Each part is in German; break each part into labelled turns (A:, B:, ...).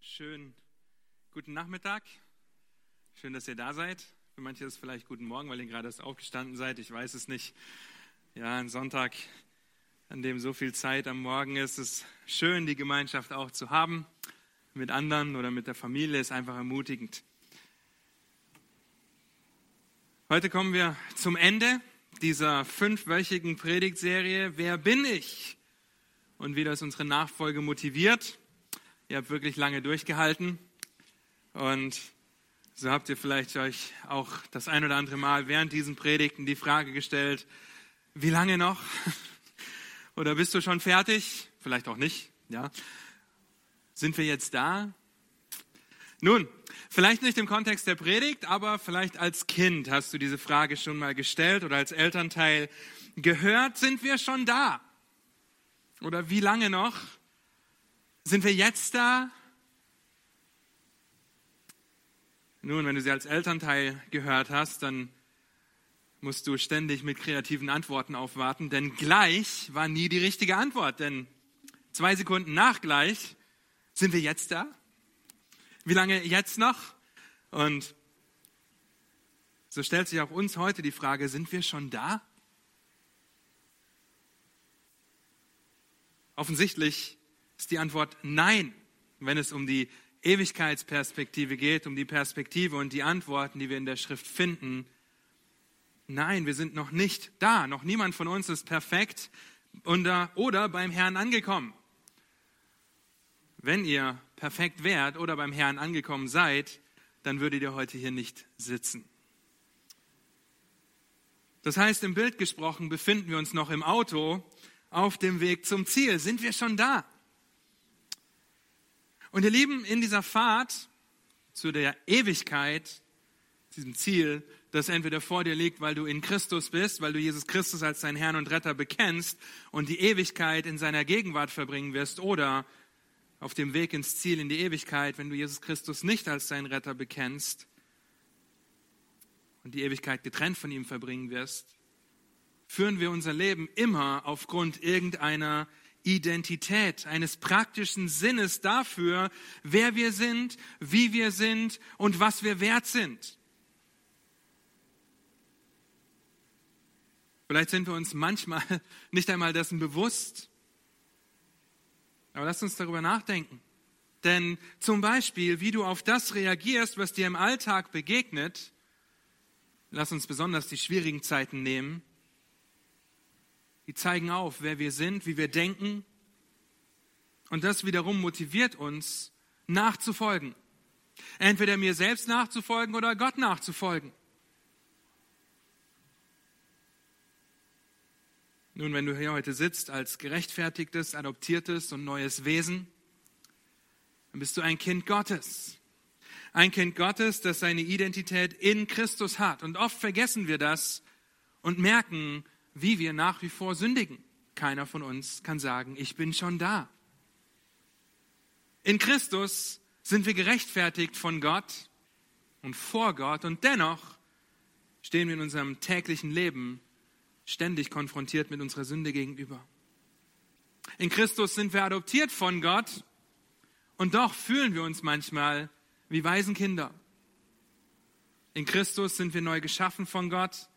A: schönen guten Nachmittag. Schön, dass ihr da seid. Für manche ist es vielleicht guten Morgen, weil ihr gerade erst aufgestanden seid. Ich weiß es nicht. Ja, ein Sonntag, an dem so viel Zeit am Morgen ist, ist schön, die Gemeinschaft auch zu haben. Mit anderen oder mit der Familie ist einfach ermutigend. Heute kommen wir zum Ende dieser fünfwöchigen Predigtserie. Wer bin ich? Und wie das unsere Nachfolge motiviert. Ihr habt wirklich lange durchgehalten und so habt ihr vielleicht euch auch das ein oder andere Mal während diesen Predigten die Frage gestellt, wie lange noch? Oder bist du schon fertig? Vielleicht auch nicht, ja. Sind wir jetzt da? Nun, vielleicht nicht im Kontext der Predigt, aber vielleicht als Kind hast du diese Frage schon mal gestellt oder als Elternteil gehört, sind wir schon da? Oder wie lange noch? Sind wir jetzt da? Nun, wenn du sie als Elternteil gehört hast, dann musst du ständig mit kreativen Antworten aufwarten, denn gleich war nie die richtige Antwort, denn zwei Sekunden nach gleich sind wir jetzt da? Wie lange jetzt noch? Und so stellt sich auch uns heute die Frage, sind wir schon da? Offensichtlich ist die Antwort nein, wenn es um die Ewigkeitsperspektive geht, um die Perspektive und die Antworten, die wir in der Schrift finden. Nein, wir sind noch nicht da. Noch niemand von uns ist perfekt oder beim Herrn angekommen. Wenn ihr perfekt wärt oder beim Herrn angekommen seid, dann würdet ihr heute hier nicht sitzen. Das heißt, im Bild gesprochen befinden wir uns noch im Auto auf dem Weg zum Ziel. Sind wir schon da? Und ihr Lieben, in dieser Fahrt zu der Ewigkeit, diesem Ziel, das entweder vor dir liegt, weil du in Christus bist, weil du Jesus Christus als deinen Herrn und Retter bekennst und die Ewigkeit in seiner Gegenwart verbringen wirst, oder auf dem Weg ins Ziel, in die Ewigkeit, wenn du Jesus Christus nicht als deinen Retter bekennst und die Ewigkeit getrennt von ihm verbringen wirst, führen wir unser Leben immer aufgrund irgendeiner Identität, eines praktischen Sinnes dafür, wer wir sind, wie wir sind und was wir wert sind. Vielleicht sind wir uns manchmal nicht einmal dessen bewusst, aber lasst uns darüber nachdenken. Denn zum Beispiel, wie du auf das reagierst, was dir im Alltag begegnet, lass uns besonders die schwierigen Zeiten nehmen, die zeigen auf, wer wir sind, wie wir denken. Und das wiederum motiviert uns, nachzufolgen. Entweder mir selbst nachzufolgen oder Gott nachzufolgen. Nun, wenn du hier heute sitzt als gerechtfertigtes, adoptiertes und neues Wesen, dann bist du ein Kind Gottes. Ein Kind Gottes, das seine Identität in Christus hat. Und oft vergessen wir das und merken, wie wir nach wie vor sündigen. Keiner von uns kann sagen, ich bin schon da. In Christus sind wir gerechtfertigt von Gott und vor Gott und dennoch stehen wir in unserem täglichen Leben ständig konfrontiert mit unserer Sünde gegenüber. In Christus sind wir adoptiert von Gott und doch fühlen wir uns manchmal wie Waisenkinder. In Christus sind wir neu geschaffen von Gott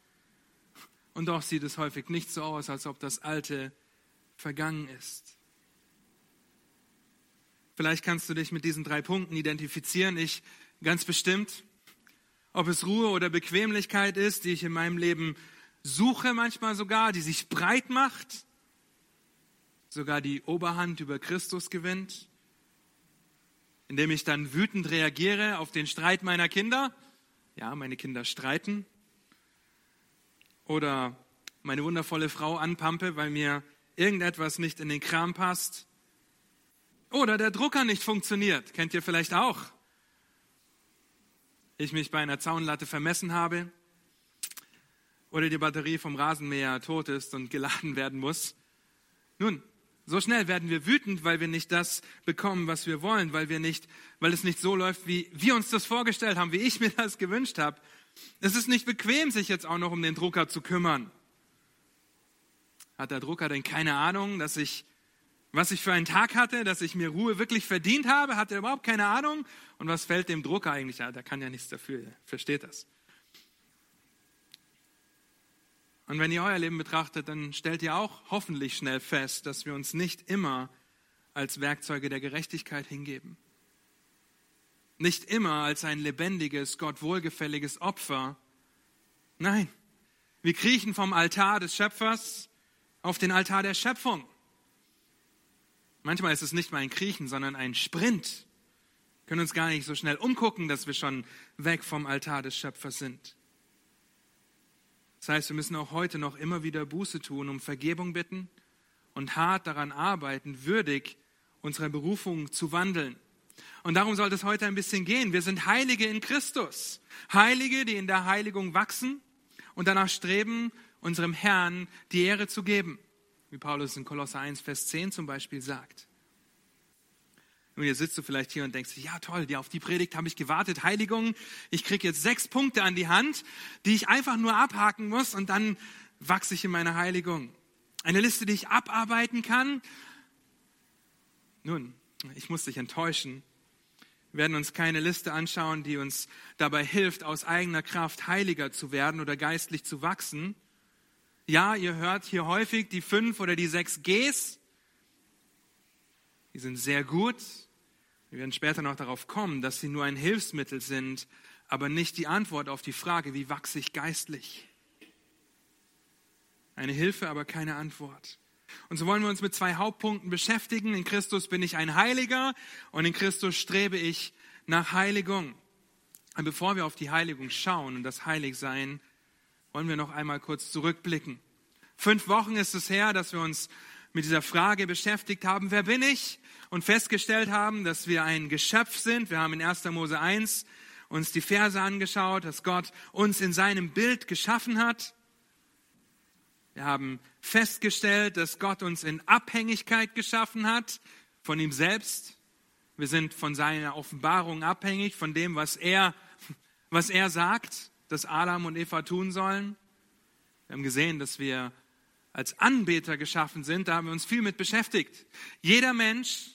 A: und doch sieht es häufig nicht so aus, als ob das Alte vergangen ist. Vielleicht kannst du dich mit diesen drei Punkten identifizieren. Ich ganz bestimmt. Ob es Ruhe oder Bequemlichkeit ist, die ich in meinem Leben suche, manchmal sogar, die sich breit macht, sogar die Oberhand über Christus gewinnt, indem ich dann wütend reagiere auf den Streit meiner Kinder. Ja, meine Kinder streiten oder meine wundervolle Frau anpampe, weil mir irgendetwas nicht in den Kram passt. Oder der Drucker nicht funktioniert. Kennt ihr vielleicht auch? Ich mich bei einer Zaunlatte vermessen habe. Oder die Batterie vom Rasenmäher tot ist und geladen werden muss. Nun, so schnell werden wir wütend, weil wir nicht das bekommen, was wir wollen, weil wir nicht, weil es nicht so läuft, wie wir uns das vorgestellt haben, wie ich mir das gewünscht habe. Es ist nicht bequem, sich jetzt auch noch um den Drucker zu kümmern. Hat der Drucker denn keine Ahnung, dass ich Was ich für einen Tag hatte, dass ich mir Ruhe wirklich verdient habe, hat er überhaupt keine Ahnung. Und was fällt dem Drucker eigentlich an? Der kann ja nichts dafür, versteht das. Und wenn ihr euer Leben betrachtet, dann stellt ihr auch hoffentlich schnell fest, dass wir uns nicht immer als Werkzeuge der Gerechtigkeit hingeben. Nicht immer als ein lebendiges, Gott wohlgefälliges Opfer. Nein, wir kriechen vom Altar des Schöpfers auf den Altar der Schöpfung. Manchmal ist es nicht mal ein Kriechen, sondern ein Sprint. Wir können uns gar nicht so schnell umgucken, dass wir schon weg vom Altar des Schöpfers sind. Das heißt, wir müssen auch heute noch immer wieder Buße tun, um Vergebung bitten und hart daran arbeiten, würdig unserer Berufung zu wandeln. Und darum soll es heute ein bisschen gehen. Wir sind Heilige in Christus. Heilige, die in der Heiligung wachsen und danach streben, unserem Herrn die Ehre zu geben wie Paulus in Kolosser 1, Vers 10 zum Beispiel sagt. Und jetzt sitzt du vielleicht hier und denkst, ja toll, auf die Predigt habe ich gewartet, Heiligung. Ich kriege jetzt sechs Punkte an die Hand, die ich einfach nur abhaken muss und dann wachse ich in meiner Heiligung. Eine Liste, die ich abarbeiten kann. Nun, ich muss dich enttäuschen. Wir werden uns keine Liste anschauen, die uns dabei hilft, aus eigener Kraft heiliger zu werden oder geistlich zu wachsen, ja, ihr hört hier häufig die fünf oder die sechs Gs. Die sind sehr gut. Wir werden später noch darauf kommen, dass sie nur ein Hilfsmittel sind, aber nicht die Antwort auf die Frage, wie wachse ich geistlich. Eine Hilfe, aber keine Antwort. Und so wollen wir uns mit zwei Hauptpunkten beschäftigen. In Christus bin ich ein Heiliger und in Christus strebe ich nach Heiligung. Und bevor wir auf die Heiligung schauen und das Heiligsein, wollen wir noch einmal kurz zurückblicken. Fünf Wochen ist es her, dass wir uns mit dieser Frage beschäftigt haben, wer bin ich? Und festgestellt haben, dass wir ein Geschöpf sind. Wir haben in 1. Mose 1 uns die Verse angeschaut, dass Gott uns in seinem Bild geschaffen hat. Wir haben festgestellt, dass Gott uns in Abhängigkeit geschaffen hat von ihm selbst. Wir sind von seiner Offenbarung abhängig, von dem, was er, was er sagt das Adam und Eva tun sollen. Wir haben gesehen, dass wir als Anbeter geschaffen sind. Da haben wir uns viel mit beschäftigt. Jeder Mensch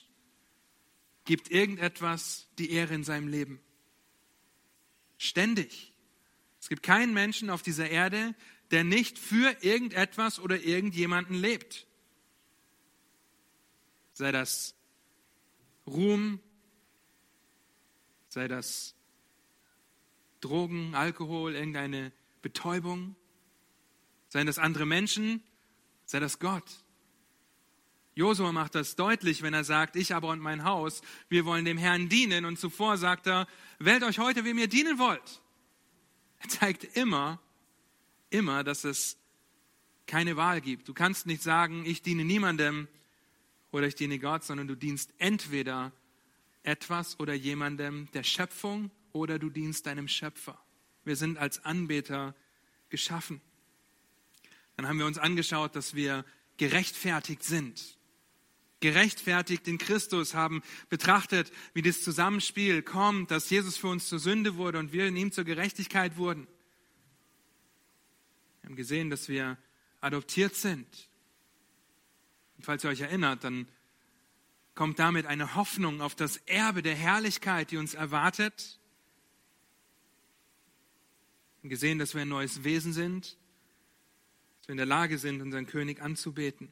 A: gibt irgendetwas die Ehre in seinem Leben. Ständig. Es gibt keinen Menschen auf dieser Erde, der nicht für irgendetwas oder irgendjemanden lebt. Sei das Ruhm, sei das Drogen, Alkohol, irgendeine Betäubung? Seien das andere Menschen? Sei das Gott? Josua macht das deutlich, wenn er sagt, ich aber und mein Haus, wir wollen dem Herrn dienen. Und zuvor sagt er, wählt euch heute, wem ihr dienen wollt. Er zeigt immer, immer, dass es keine Wahl gibt. Du kannst nicht sagen, ich diene niemandem oder ich diene Gott, sondern du dienst entweder etwas oder jemandem der Schöpfung oder du dienst deinem Schöpfer. Wir sind als Anbeter geschaffen. Dann haben wir uns angeschaut, dass wir gerechtfertigt sind. Gerechtfertigt in Christus haben betrachtet, wie das Zusammenspiel kommt, dass Jesus für uns zur Sünde wurde und wir in ihm zur Gerechtigkeit wurden. Wir haben gesehen, dass wir adoptiert sind. Und falls ihr euch erinnert, dann kommt damit eine Hoffnung auf das Erbe der Herrlichkeit, die uns erwartet haben gesehen, dass wir ein neues Wesen sind, dass wir in der Lage sind, unseren König anzubeten.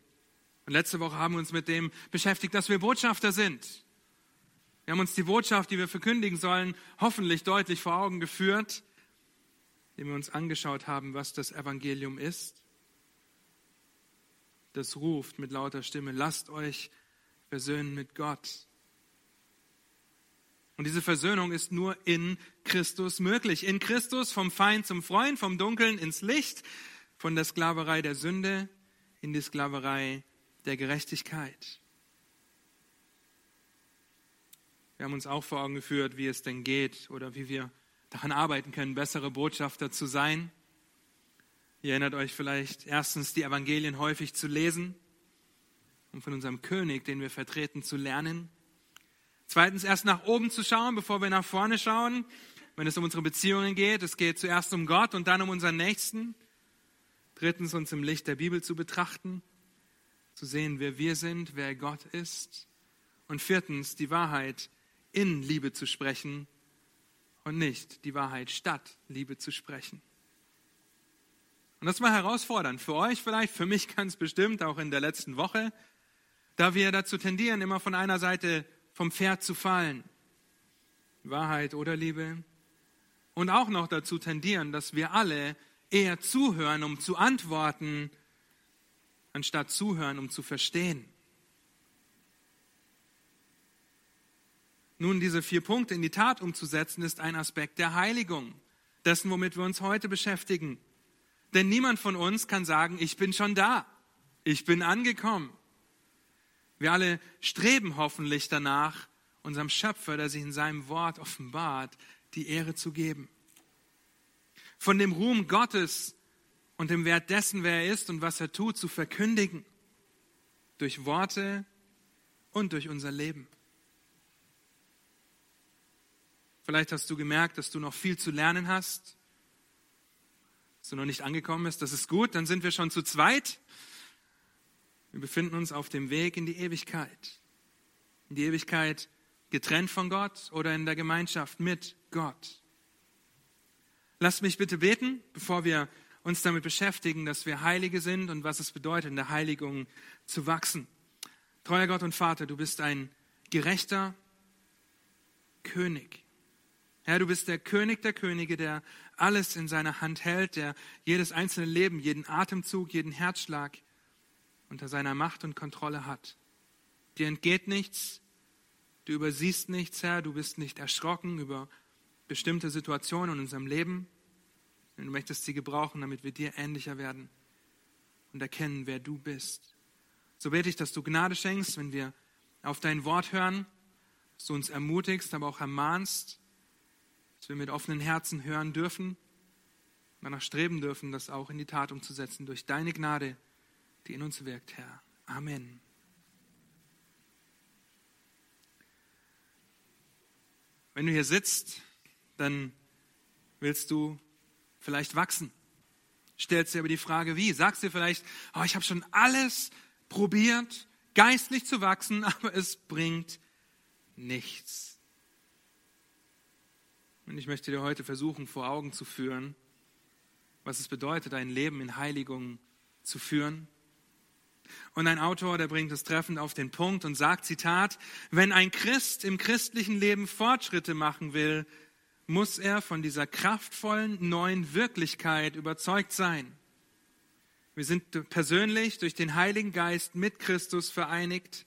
A: Und letzte Woche haben wir uns mit dem beschäftigt, dass wir Botschafter sind. Wir haben uns die Botschaft, die wir verkündigen sollen, hoffentlich deutlich vor Augen geführt, indem wir uns angeschaut haben, was das Evangelium ist. Das ruft mit lauter Stimme, lasst euch versöhnen mit Gott. Und diese Versöhnung ist nur in Christus möglich. In Christus vom Feind zum Freund, vom Dunkeln ins Licht, von der Sklaverei der Sünde in die Sklaverei der Gerechtigkeit. Wir haben uns auch vor Augen geführt, wie es denn geht oder wie wir daran arbeiten können, bessere Botschafter zu sein. Ihr erinnert euch vielleicht erstens, die Evangelien häufig zu lesen, um von unserem König, den wir vertreten, zu lernen. Zweitens, erst nach oben zu schauen, bevor wir nach vorne schauen, wenn es um unsere Beziehungen geht. Es geht zuerst um Gott und dann um unseren Nächsten. Drittens, uns im Licht der Bibel zu betrachten. zu sehen, wer wir sind, wer Gott ist. Und viertens, die Wahrheit in Liebe zu sprechen und nicht die Wahrheit statt Liebe zu sprechen. Und das war herausfordernd. Für euch vielleicht, für mich ganz bestimmt, auch in der letzten Woche, da wir dazu tendieren, immer von einer Seite vom Pferd zu fallen. Wahrheit oder Liebe. Und auch noch dazu tendieren, dass wir alle eher zuhören, um zu antworten, anstatt zuhören, um zu verstehen. Nun, diese vier Punkte in die Tat umzusetzen, ist ein Aspekt der Heiligung, dessen, womit wir uns heute beschäftigen. Denn niemand von uns kann sagen, ich bin schon da, ich bin angekommen. Wir alle streben hoffentlich danach, unserem Schöpfer, der sich in seinem Wort offenbart, die Ehre zu geben. Von dem Ruhm Gottes und dem Wert dessen, wer er ist und was er tut, zu verkündigen. Durch Worte und durch unser Leben. Vielleicht hast du gemerkt, dass du noch viel zu lernen hast, dass du noch nicht angekommen bist. Das ist gut, dann sind wir schon zu zweit. Wir befinden uns auf dem Weg in die Ewigkeit. In die Ewigkeit getrennt von Gott oder in der Gemeinschaft mit Gott. Lasst mich bitte beten, bevor wir uns damit beschäftigen, dass wir Heilige sind und was es bedeutet, in der Heiligung zu wachsen. Treuer Gott und Vater, du bist ein gerechter König. Herr, du bist der König der Könige, der alles in seiner Hand hält, der jedes einzelne Leben, jeden Atemzug, jeden Herzschlag unter seiner Macht und Kontrolle hat. Dir entgeht nichts, du übersiehst nichts, Herr, du bist nicht erschrocken über bestimmte Situationen in unserem Leben. Du möchtest sie gebrauchen, damit wir dir ähnlicher werden und erkennen, wer du bist. So bete ich, dass du Gnade schenkst, wenn wir auf dein Wort hören, dass du uns ermutigst, aber auch ermahnst, dass wir mit offenen Herzen hören dürfen danach streben dürfen, das auch in die Tat umzusetzen durch deine Gnade, die in uns wirkt, Herr. Amen. Wenn du hier sitzt, dann willst du vielleicht wachsen. Stellst dir aber die Frage, wie? Sagst dir vielleicht, oh, ich habe schon alles probiert, geistlich zu wachsen, aber es bringt nichts. Und ich möchte dir heute versuchen, vor Augen zu führen, was es bedeutet, ein Leben in Heiligung zu führen. Und ein Autor, der bringt es treffend auf den Punkt und sagt, Zitat, wenn ein Christ im christlichen Leben Fortschritte machen will, muss er von dieser kraftvollen neuen Wirklichkeit überzeugt sein. Wir sind persönlich durch den Heiligen Geist mit Christus vereinigt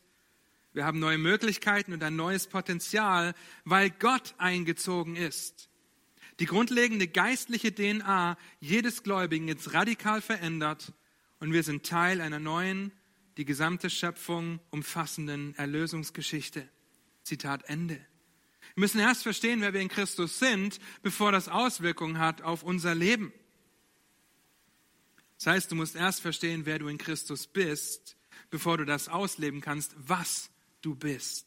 A: wir haben neue Möglichkeiten und ein neues Potenzial, weil Gott eingezogen ist. Die grundlegende geistliche DNA jedes Gläubigen ist radikal verändert und wir sind Teil einer neuen, die gesamte Schöpfung umfassenden Erlösungsgeschichte. Zitat Ende. Wir müssen erst verstehen, wer wir in Christus sind, bevor das Auswirkungen hat auf unser Leben. Das heißt, du musst erst verstehen, wer du in Christus bist, bevor du das ausleben kannst, was du bist.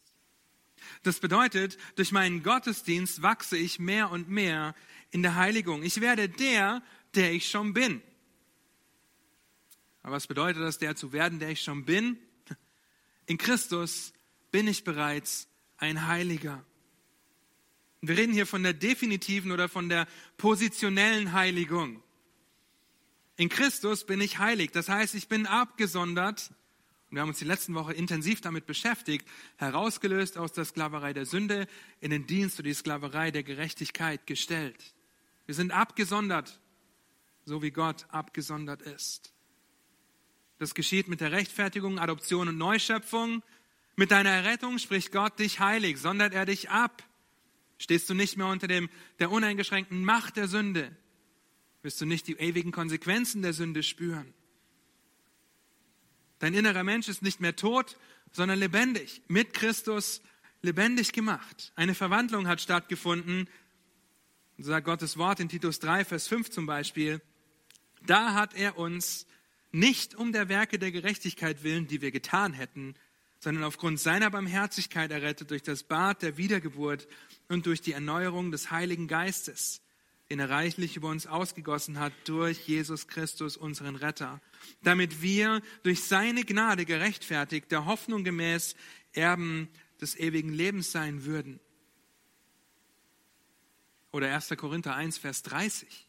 A: Das bedeutet, durch meinen Gottesdienst wachse ich mehr und mehr in der Heiligung. Ich werde der, der ich schon bin. Aber was bedeutet das, der zu werden, der ich schon bin? In Christus bin ich bereits ein Heiliger. Wir reden hier von der definitiven oder von der positionellen Heiligung. In Christus bin ich heilig. Das heißt, ich bin abgesondert und wir haben uns die letzten Woche intensiv damit beschäftigt, herausgelöst aus der Sklaverei der Sünde in den Dienst oder die Sklaverei der Gerechtigkeit gestellt. Wir sind abgesondert, so wie Gott abgesondert ist. Das geschieht mit der Rechtfertigung, Adoption und Neuschöpfung. Mit deiner Errettung spricht Gott dich heilig, sondert er dich ab. Stehst du nicht mehr unter dem, der uneingeschränkten Macht der Sünde, wirst du nicht die ewigen Konsequenzen der Sünde spüren. Dein innerer Mensch ist nicht mehr tot, sondern lebendig, mit Christus lebendig gemacht. Eine Verwandlung hat stattgefunden. So sagt Gottes Wort in Titus 3, Vers 5 zum Beispiel. Da hat er uns nicht um der Werke der Gerechtigkeit willen, die wir getan hätten, sondern aufgrund seiner Barmherzigkeit errettet durch das Bad der Wiedergeburt und durch die Erneuerung des Heiligen Geistes, den er reichlich über uns ausgegossen hat durch Jesus Christus, unseren Retter, damit wir durch seine Gnade gerechtfertigt, der Hoffnung gemäß Erben des ewigen Lebens sein würden. Oder 1. Korinther 1, Vers 30.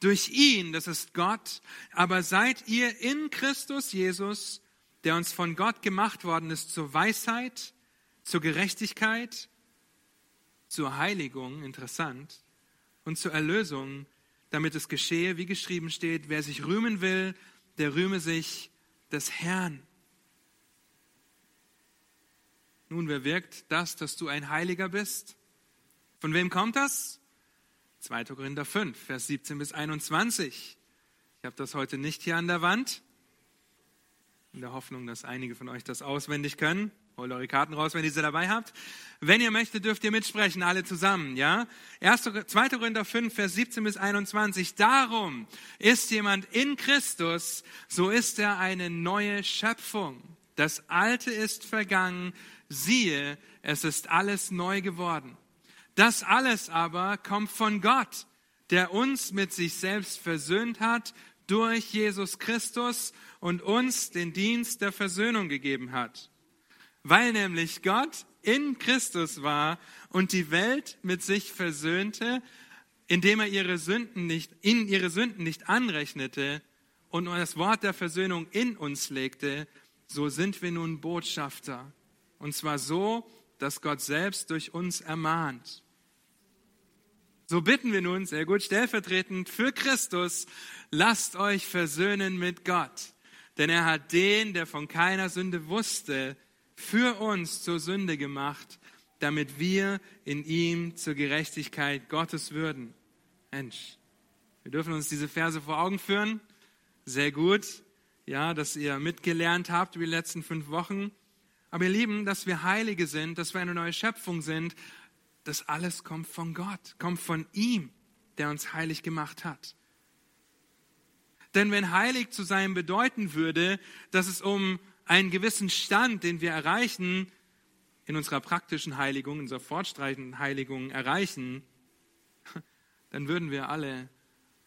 A: Durch ihn, das ist Gott, aber seid ihr in Christus Jesus, der uns von Gott gemacht worden ist zur Weisheit, zur Gerechtigkeit, zur Heiligung, interessant, und zur Erlösung, damit es geschehe, wie geschrieben steht, wer sich rühmen will, der rühme sich des Herrn. Nun, wer wirkt das, dass du ein Heiliger bist? Von wem kommt das? 2. Korinther 5, Vers 17 bis 21. Ich habe das heute nicht hier an der Wand, in der Hoffnung, dass einige von euch das auswendig können. Holt eure Karten raus, wenn ihr sie dabei habt. Wenn ihr möchtet, dürft ihr mitsprechen, alle zusammen, ja? 1. 2. Korinther 5, Vers 17 bis 21. Darum ist jemand in Christus, so ist er eine neue Schöpfung. Das Alte ist vergangen, siehe, es ist alles neu geworden. Das alles aber kommt von Gott, der uns mit sich selbst versöhnt hat durch Jesus Christus und uns den Dienst der Versöhnung gegeben hat weil nämlich Gott in Christus war und die Welt mit sich versöhnte, indem er ihre Sünden nicht, in ihre Sünden nicht anrechnete und das Wort der Versöhnung in uns legte, so sind wir nun Botschafter. Und zwar so, dass Gott selbst durch uns ermahnt. So bitten wir nun, sehr gut, stellvertretend für Christus, lasst euch versöhnen mit Gott. Denn er hat den, der von keiner Sünde wusste, für uns zur Sünde gemacht, damit wir in ihm zur Gerechtigkeit Gottes würden. Mensch, wir dürfen uns diese Verse vor Augen führen. Sehr gut, ja, dass ihr mitgelernt habt über die letzten fünf Wochen. Aber ihr Lieben, dass wir Heilige sind, dass wir eine neue Schöpfung sind, das alles kommt von Gott, kommt von ihm, der uns heilig gemacht hat. Denn wenn heilig zu sein bedeuten würde, dass es um einen gewissen Stand, den wir erreichen, in unserer praktischen Heiligung, in unserer fortschreitenden Heiligung erreichen, dann würden wir alle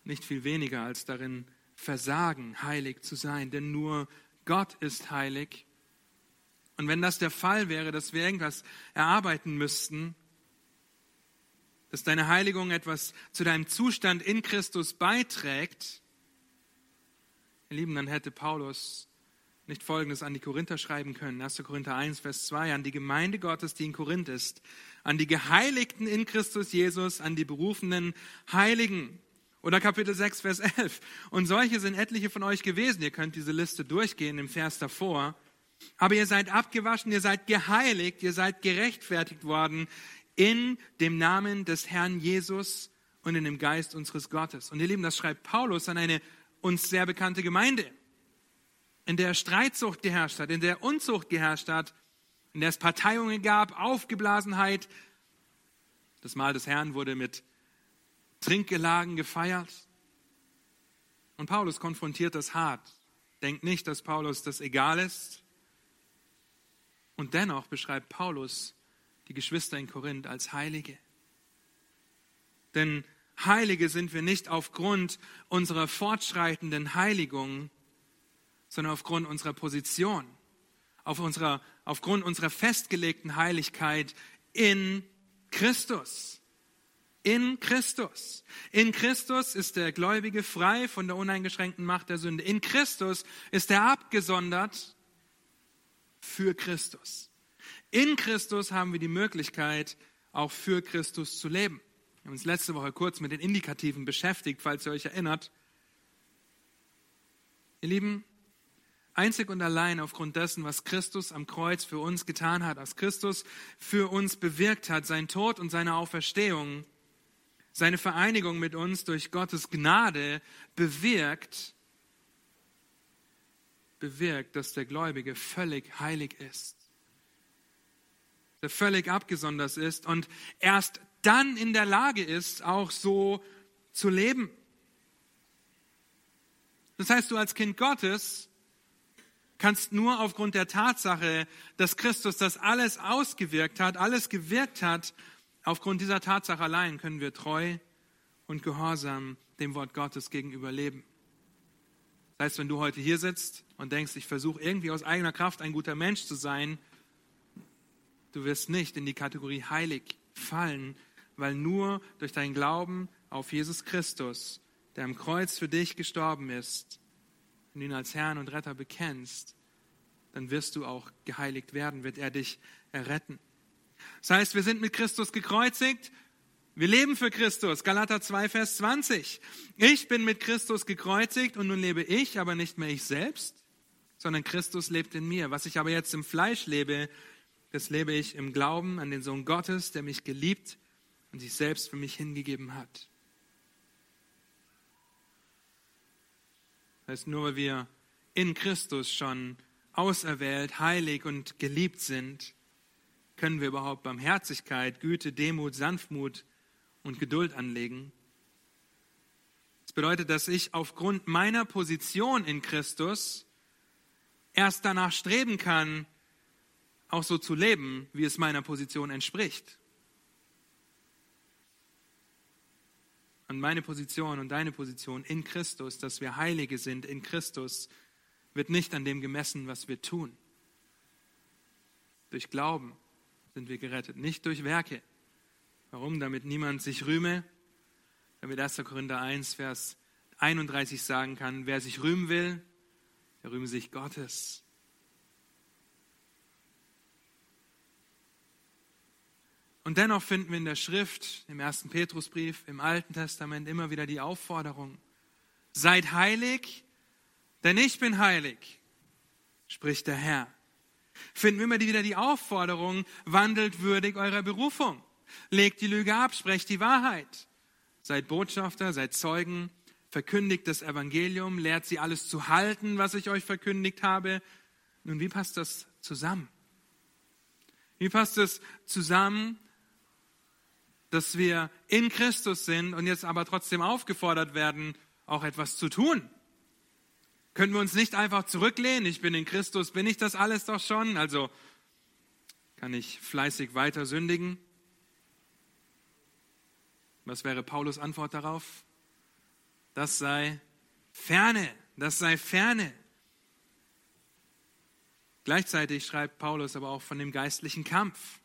A: nicht viel weniger als darin versagen, heilig zu sein. Denn nur Gott ist heilig. Und wenn das der Fall wäre, dass wir irgendwas erarbeiten müssten, dass deine Heiligung etwas zu deinem Zustand in Christus beiträgt, ihr Lieben, dann hätte Paulus nicht Folgendes an die Korinther schreiben können. 1. Korinther 1, Vers 2, an die Gemeinde Gottes, die in Korinth ist, an die Geheiligten in Christus Jesus, an die berufenen Heiligen. Oder Kapitel 6, Vers 11. Und solche sind etliche von euch gewesen. Ihr könnt diese Liste durchgehen im Vers davor. Aber ihr seid abgewaschen, ihr seid geheiligt, ihr seid gerechtfertigt worden in dem Namen des Herrn Jesus und in dem Geist unseres Gottes. Und ihr Lieben, das schreibt Paulus an eine uns sehr bekannte Gemeinde in der Streitsucht geherrscht hat, in der Unzucht geherrscht hat, in der es Parteiungen gab, Aufgeblasenheit. Das Mahl des Herrn wurde mit Trinkgelagen gefeiert. Und Paulus konfrontiert das hart. Denkt nicht, dass Paulus das egal ist. Und dennoch beschreibt Paulus die Geschwister in Korinth als Heilige. Denn Heilige sind wir nicht aufgrund unserer fortschreitenden Heiligung, sondern aufgrund unserer Position, auf unserer, aufgrund unserer festgelegten Heiligkeit in Christus. In Christus. In Christus ist der Gläubige frei von der uneingeschränkten Macht der Sünde. In Christus ist er abgesondert für Christus. In Christus haben wir die Möglichkeit, auch für Christus zu leben. Wir haben uns letzte Woche kurz mit den Indikativen beschäftigt, falls ihr euch erinnert. Ihr Lieben, Einzig und allein aufgrund dessen, was Christus am Kreuz für uns getan hat, was Christus für uns bewirkt hat, sein Tod und seine Auferstehung, seine Vereinigung mit uns durch Gottes Gnade bewirkt, bewirkt, dass der Gläubige völlig heilig ist, der völlig abgesondert ist und erst dann in der Lage ist, auch so zu leben. Das heißt, du als Kind Gottes kannst nur aufgrund der Tatsache, dass Christus das alles ausgewirkt hat, alles gewirkt hat, aufgrund dieser Tatsache allein können wir treu und gehorsam dem Wort Gottes gegenüber leben. Das heißt, wenn du heute hier sitzt und denkst, ich versuche irgendwie aus eigener Kraft ein guter Mensch zu sein, du wirst nicht in die Kategorie heilig fallen, weil nur durch deinen Glauben auf Jesus Christus, der am Kreuz für dich gestorben ist, du ihn als Herrn und Retter bekennst, dann wirst du auch geheiligt werden, wird er dich erretten. Das heißt, wir sind mit Christus gekreuzigt, wir leben für Christus. Galater 2, Vers 20. Ich bin mit Christus gekreuzigt und nun lebe ich, aber nicht mehr ich selbst, sondern Christus lebt in mir. Was ich aber jetzt im Fleisch lebe, das lebe ich im Glauben an den Sohn Gottes, der mich geliebt und sich selbst für mich hingegeben hat. Das heißt, nur weil wir in Christus schon auserwählt, heilig und geliebt sind, können wir überhaupt Barmherzigkeit, Güte, Demut, Sanftmut und Geduld anlegen. Das bedeutet, dass ich aufgrund meiner Position in Christus erst danach streben kann, auch so zu leben, wie es meiner Position entspricht. Und meine Position und deine Position in Christus, dass wir Heilige sind in Christus, wird nicht an dem gemessen, was wir tun. Durch Glauben sind wir gerettet, nicht durch Werke. Warum? Damit niemand sich rühme. Damit 1. Korinther 1, Vers 31 sagen kann, wer sich rühmen will, der rühme sich Gottes. Und dennoch finden wir in der Schrift, im ersten Petrusbrief, im Alten Testament immer wieder die Aufforderung, seid heilig, denn ich bin heilig, spricht der Herr. Finden wir immer wieder die Aufforderung, wandelt würdig eurer Berufung. Legt die Lüge ab, sprecht die Wahrheit. Seid Botschafter, seid Zeugen, verkündigt das Evangelium, lehrt sie alles zu halten, was ich euch verkündigt habe. Nun, wie passt das zusammen? Wie passt es zusammen, dass wir in Christus sind und jetzt aber trotzdem aufgefordert werden, auch etwas zu tun? Können wir uns nicht einfach zurücklehnen? Ich bin in Christus, bin ich das alles doch schon? Also kann ich fleißig weiter sündigen? Was wäre Paulus Antwort darauf? Das sei ferne, das sei ferne. Gleichzeitig schreibt Paulus aber auch von dem geistlichen Kampf.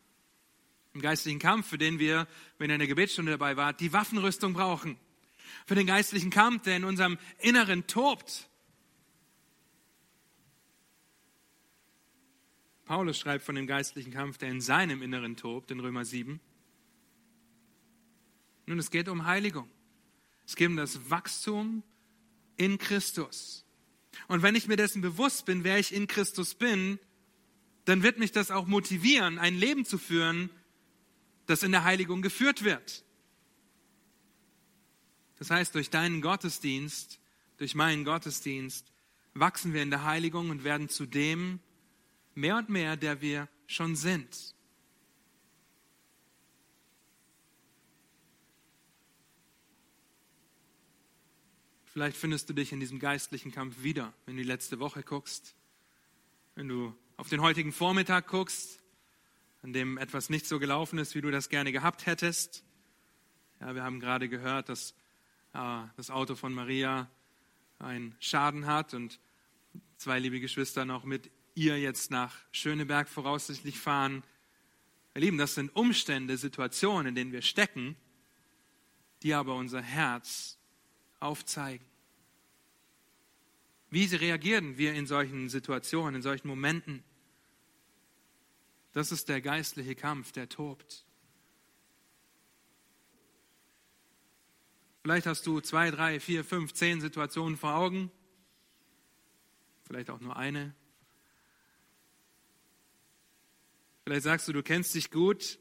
A: Im geistlichen Kampf, für den wir, wenn ihr in der Gebetsstunde dabei wart, die Waffenrüstung brauchen. Für den geistlichen Kampf, der in unserem Inneren tobt. Paulus schreibt von dem geistlichen Kampf, der in seinem Inneren tobt, in Römer 7. Nun, es geht um Heiligung. Es geht um das Wachstum in Christus. Und wenn ich mir dessen bewusst bin, wer ich in Christus bin, dann wird mich das auch motivieren, ein Leben zu führen, das in der Heiligung geführt wird. Das heißt, durch deinen Gottesdienst, durch meinen Gottesdienst, wachsen wir in der Heiligung und werden zu dem mehr und mehr, der wir schon sind. Vielleicht findest du dich in diesem geistlichen Kampf wieder, wenn du die letzte Woche guckst, wenn du auf den heutigen Vormittag guckst, an dem etwas nicht so gelaufen ist, wie du das gerne gehabt hättest. Ja, wir haben gerade gehört, dass äh, das Auto von Maria einen Schaden hat und zwei liebe Geschwister noch mit ihr jetzt nach Schöneberg voraussichtlich fahren. Ihr Lieben, das sind Umstände, Situationen, in denen wir stecken, die aber unser Herz aufzeigen. Wie reagieren wir in solchen Situationen, in solchen Momenten? Das ist der geistliche Kampf, der tobt. Vielleicht hast du zwei, drei, vier, fünf, zehn Situationen vor Augen. Vielleicht auch nur eine. Vielleicht sagst du, du kennst dich gut.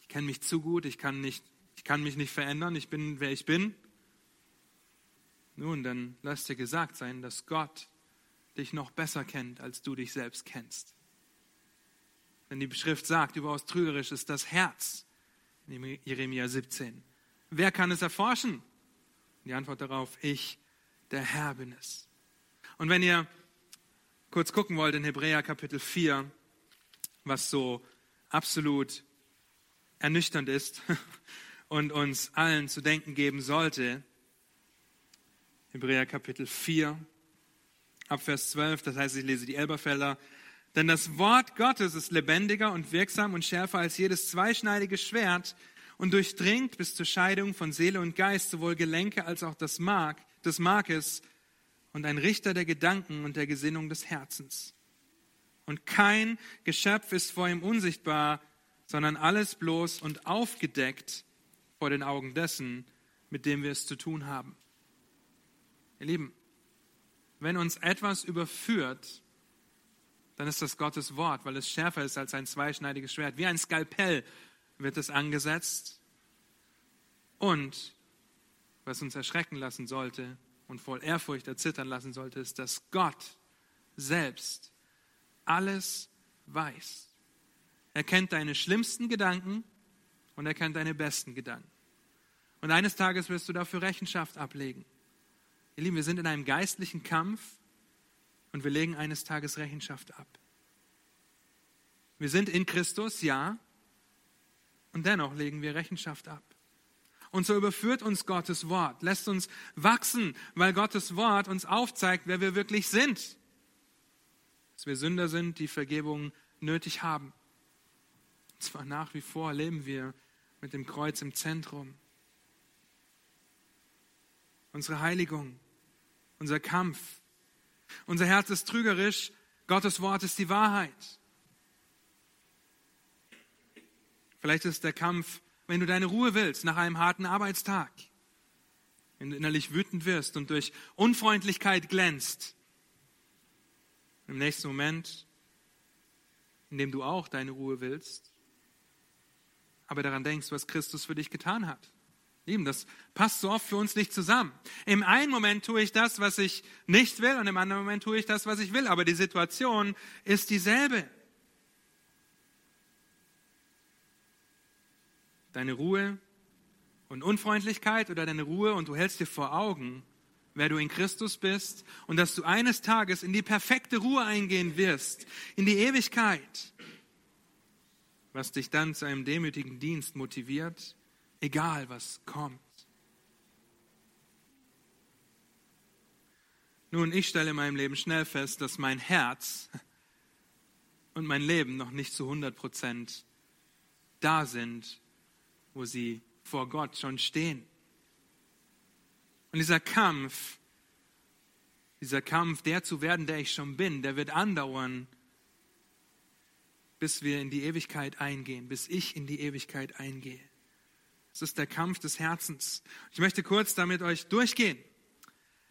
A: Ich kenne mich zu gut. Ich kann nicht ich kann mich nicht verändern, ich bin, wer ich bin. Nun, dann lass dir gesagt sein, dass Gott dich noch besser kennt, als du dich selbst kennst. Denn die Schrift sagt, überaus trügerisch ist das Herz in Jeremia 17. Wer kann es erforschen? Die Antwort darauf, ich, der Herr bin es. Und wenn ihr kurz gucken wollt in Hebräer Kapitel 4, was so absolut ernüchternd ist, und uns allen zu denken geben sollte. Hebräer Kapitel 4, Abvers 12, das heißt, ich lese die Elberfelder. Denn das Wort Gottes ist lebendiger und wirksam und schärfer als jedes zweischneidige Schwert und durchdringt bis zur Scheidung von Seele und Geist sowohl Gelenke als auch das Mark, des Markes und ein Richter der Gedanken und der Gesinnung des Herzens. Und kein Geschöpf ist vor ihm unsichtbar, sondern alles bloß und aufgedeckt vor den Augen dessen, mit dem wir es zu tun haben. Ihr Lieben, wenn uns etwas überführt, dann ist das Gottes Wort, weil es schärfer ist als ein zweischneidiges Schwert. Wie ein Skalpell wird es angesetzt. Und was uns erschrecken lassen sollte und voll Ehrfurcht erzittern lassen sollte, ist, dass Gott selbst alles weiß. Er kennt deine schlimmsten Gedanken und er kennt deine besten Gedanken. Und eines Tages wirst du dafür Rechenschaft ablegen. Ihr Lieben, wir sind in einem geistlichen Kampf und wir legen eines Tages Rechenschaft ab. Wir sind in Christus, ja, und dennoch legen wir Rechenschaft ab. Und so überführt uns Gottes Wort, lässt uns wachsen, weil Gottes Wort uns aufzeigt, wer wir wirklich sind. Dass wir Sünder sind, die Vergebung nötig haben. Und zwar nach wie vor leben wir mit dem Kreuz im Zentrum. Unsere Heiligung, unser Kampf. Unser Herz ist trügerisch, Gottes Wort ist die Wahrheit. Vielleicht ist der Kampf, wenn du deine Ruhe willst nach einem harten Arbeitstag, wenn du innerlich wütend wirst und durch Unfreundlichkeit glänzt. Im nächsten Moment, in dem du auch deine Ruhe willst, aber daran denkst, was Christus für dich getan hat. Lieben, das passt so oft für uns nicht zusammen. Im einen Moment tue ich das, was ich nicht will, und im anderen Moment tue ich das, was ich will, aber die Situation ist dieselbe. Deine Ruhe und Unfreundlichkeit oder deine Ruhe und du hältst dir vor Augen, wer du in Christus bist und dass du eines Tages in die perfekte Ruhe eingehen wirst, in die Ewigkeit was dich dann zu einem demütigen Dienst motiviert, egal was kommt. Nun, ich stelle in meinem Leben schnell fest, dass mein Herz und mein Leben noch nicht zu 100 Prozent da sind, wo sie vor Gott schon stehen. Und dieser Kampf, dieser Kampf, der zu werden, der ich schon bin, der wird andauern, bis wir in die Ewigkeit eingehen, bis ich in die Ewigkeit eingehe. Es ist der Kampf des Herzens. Ich möchte kurz damit euch durchgehen.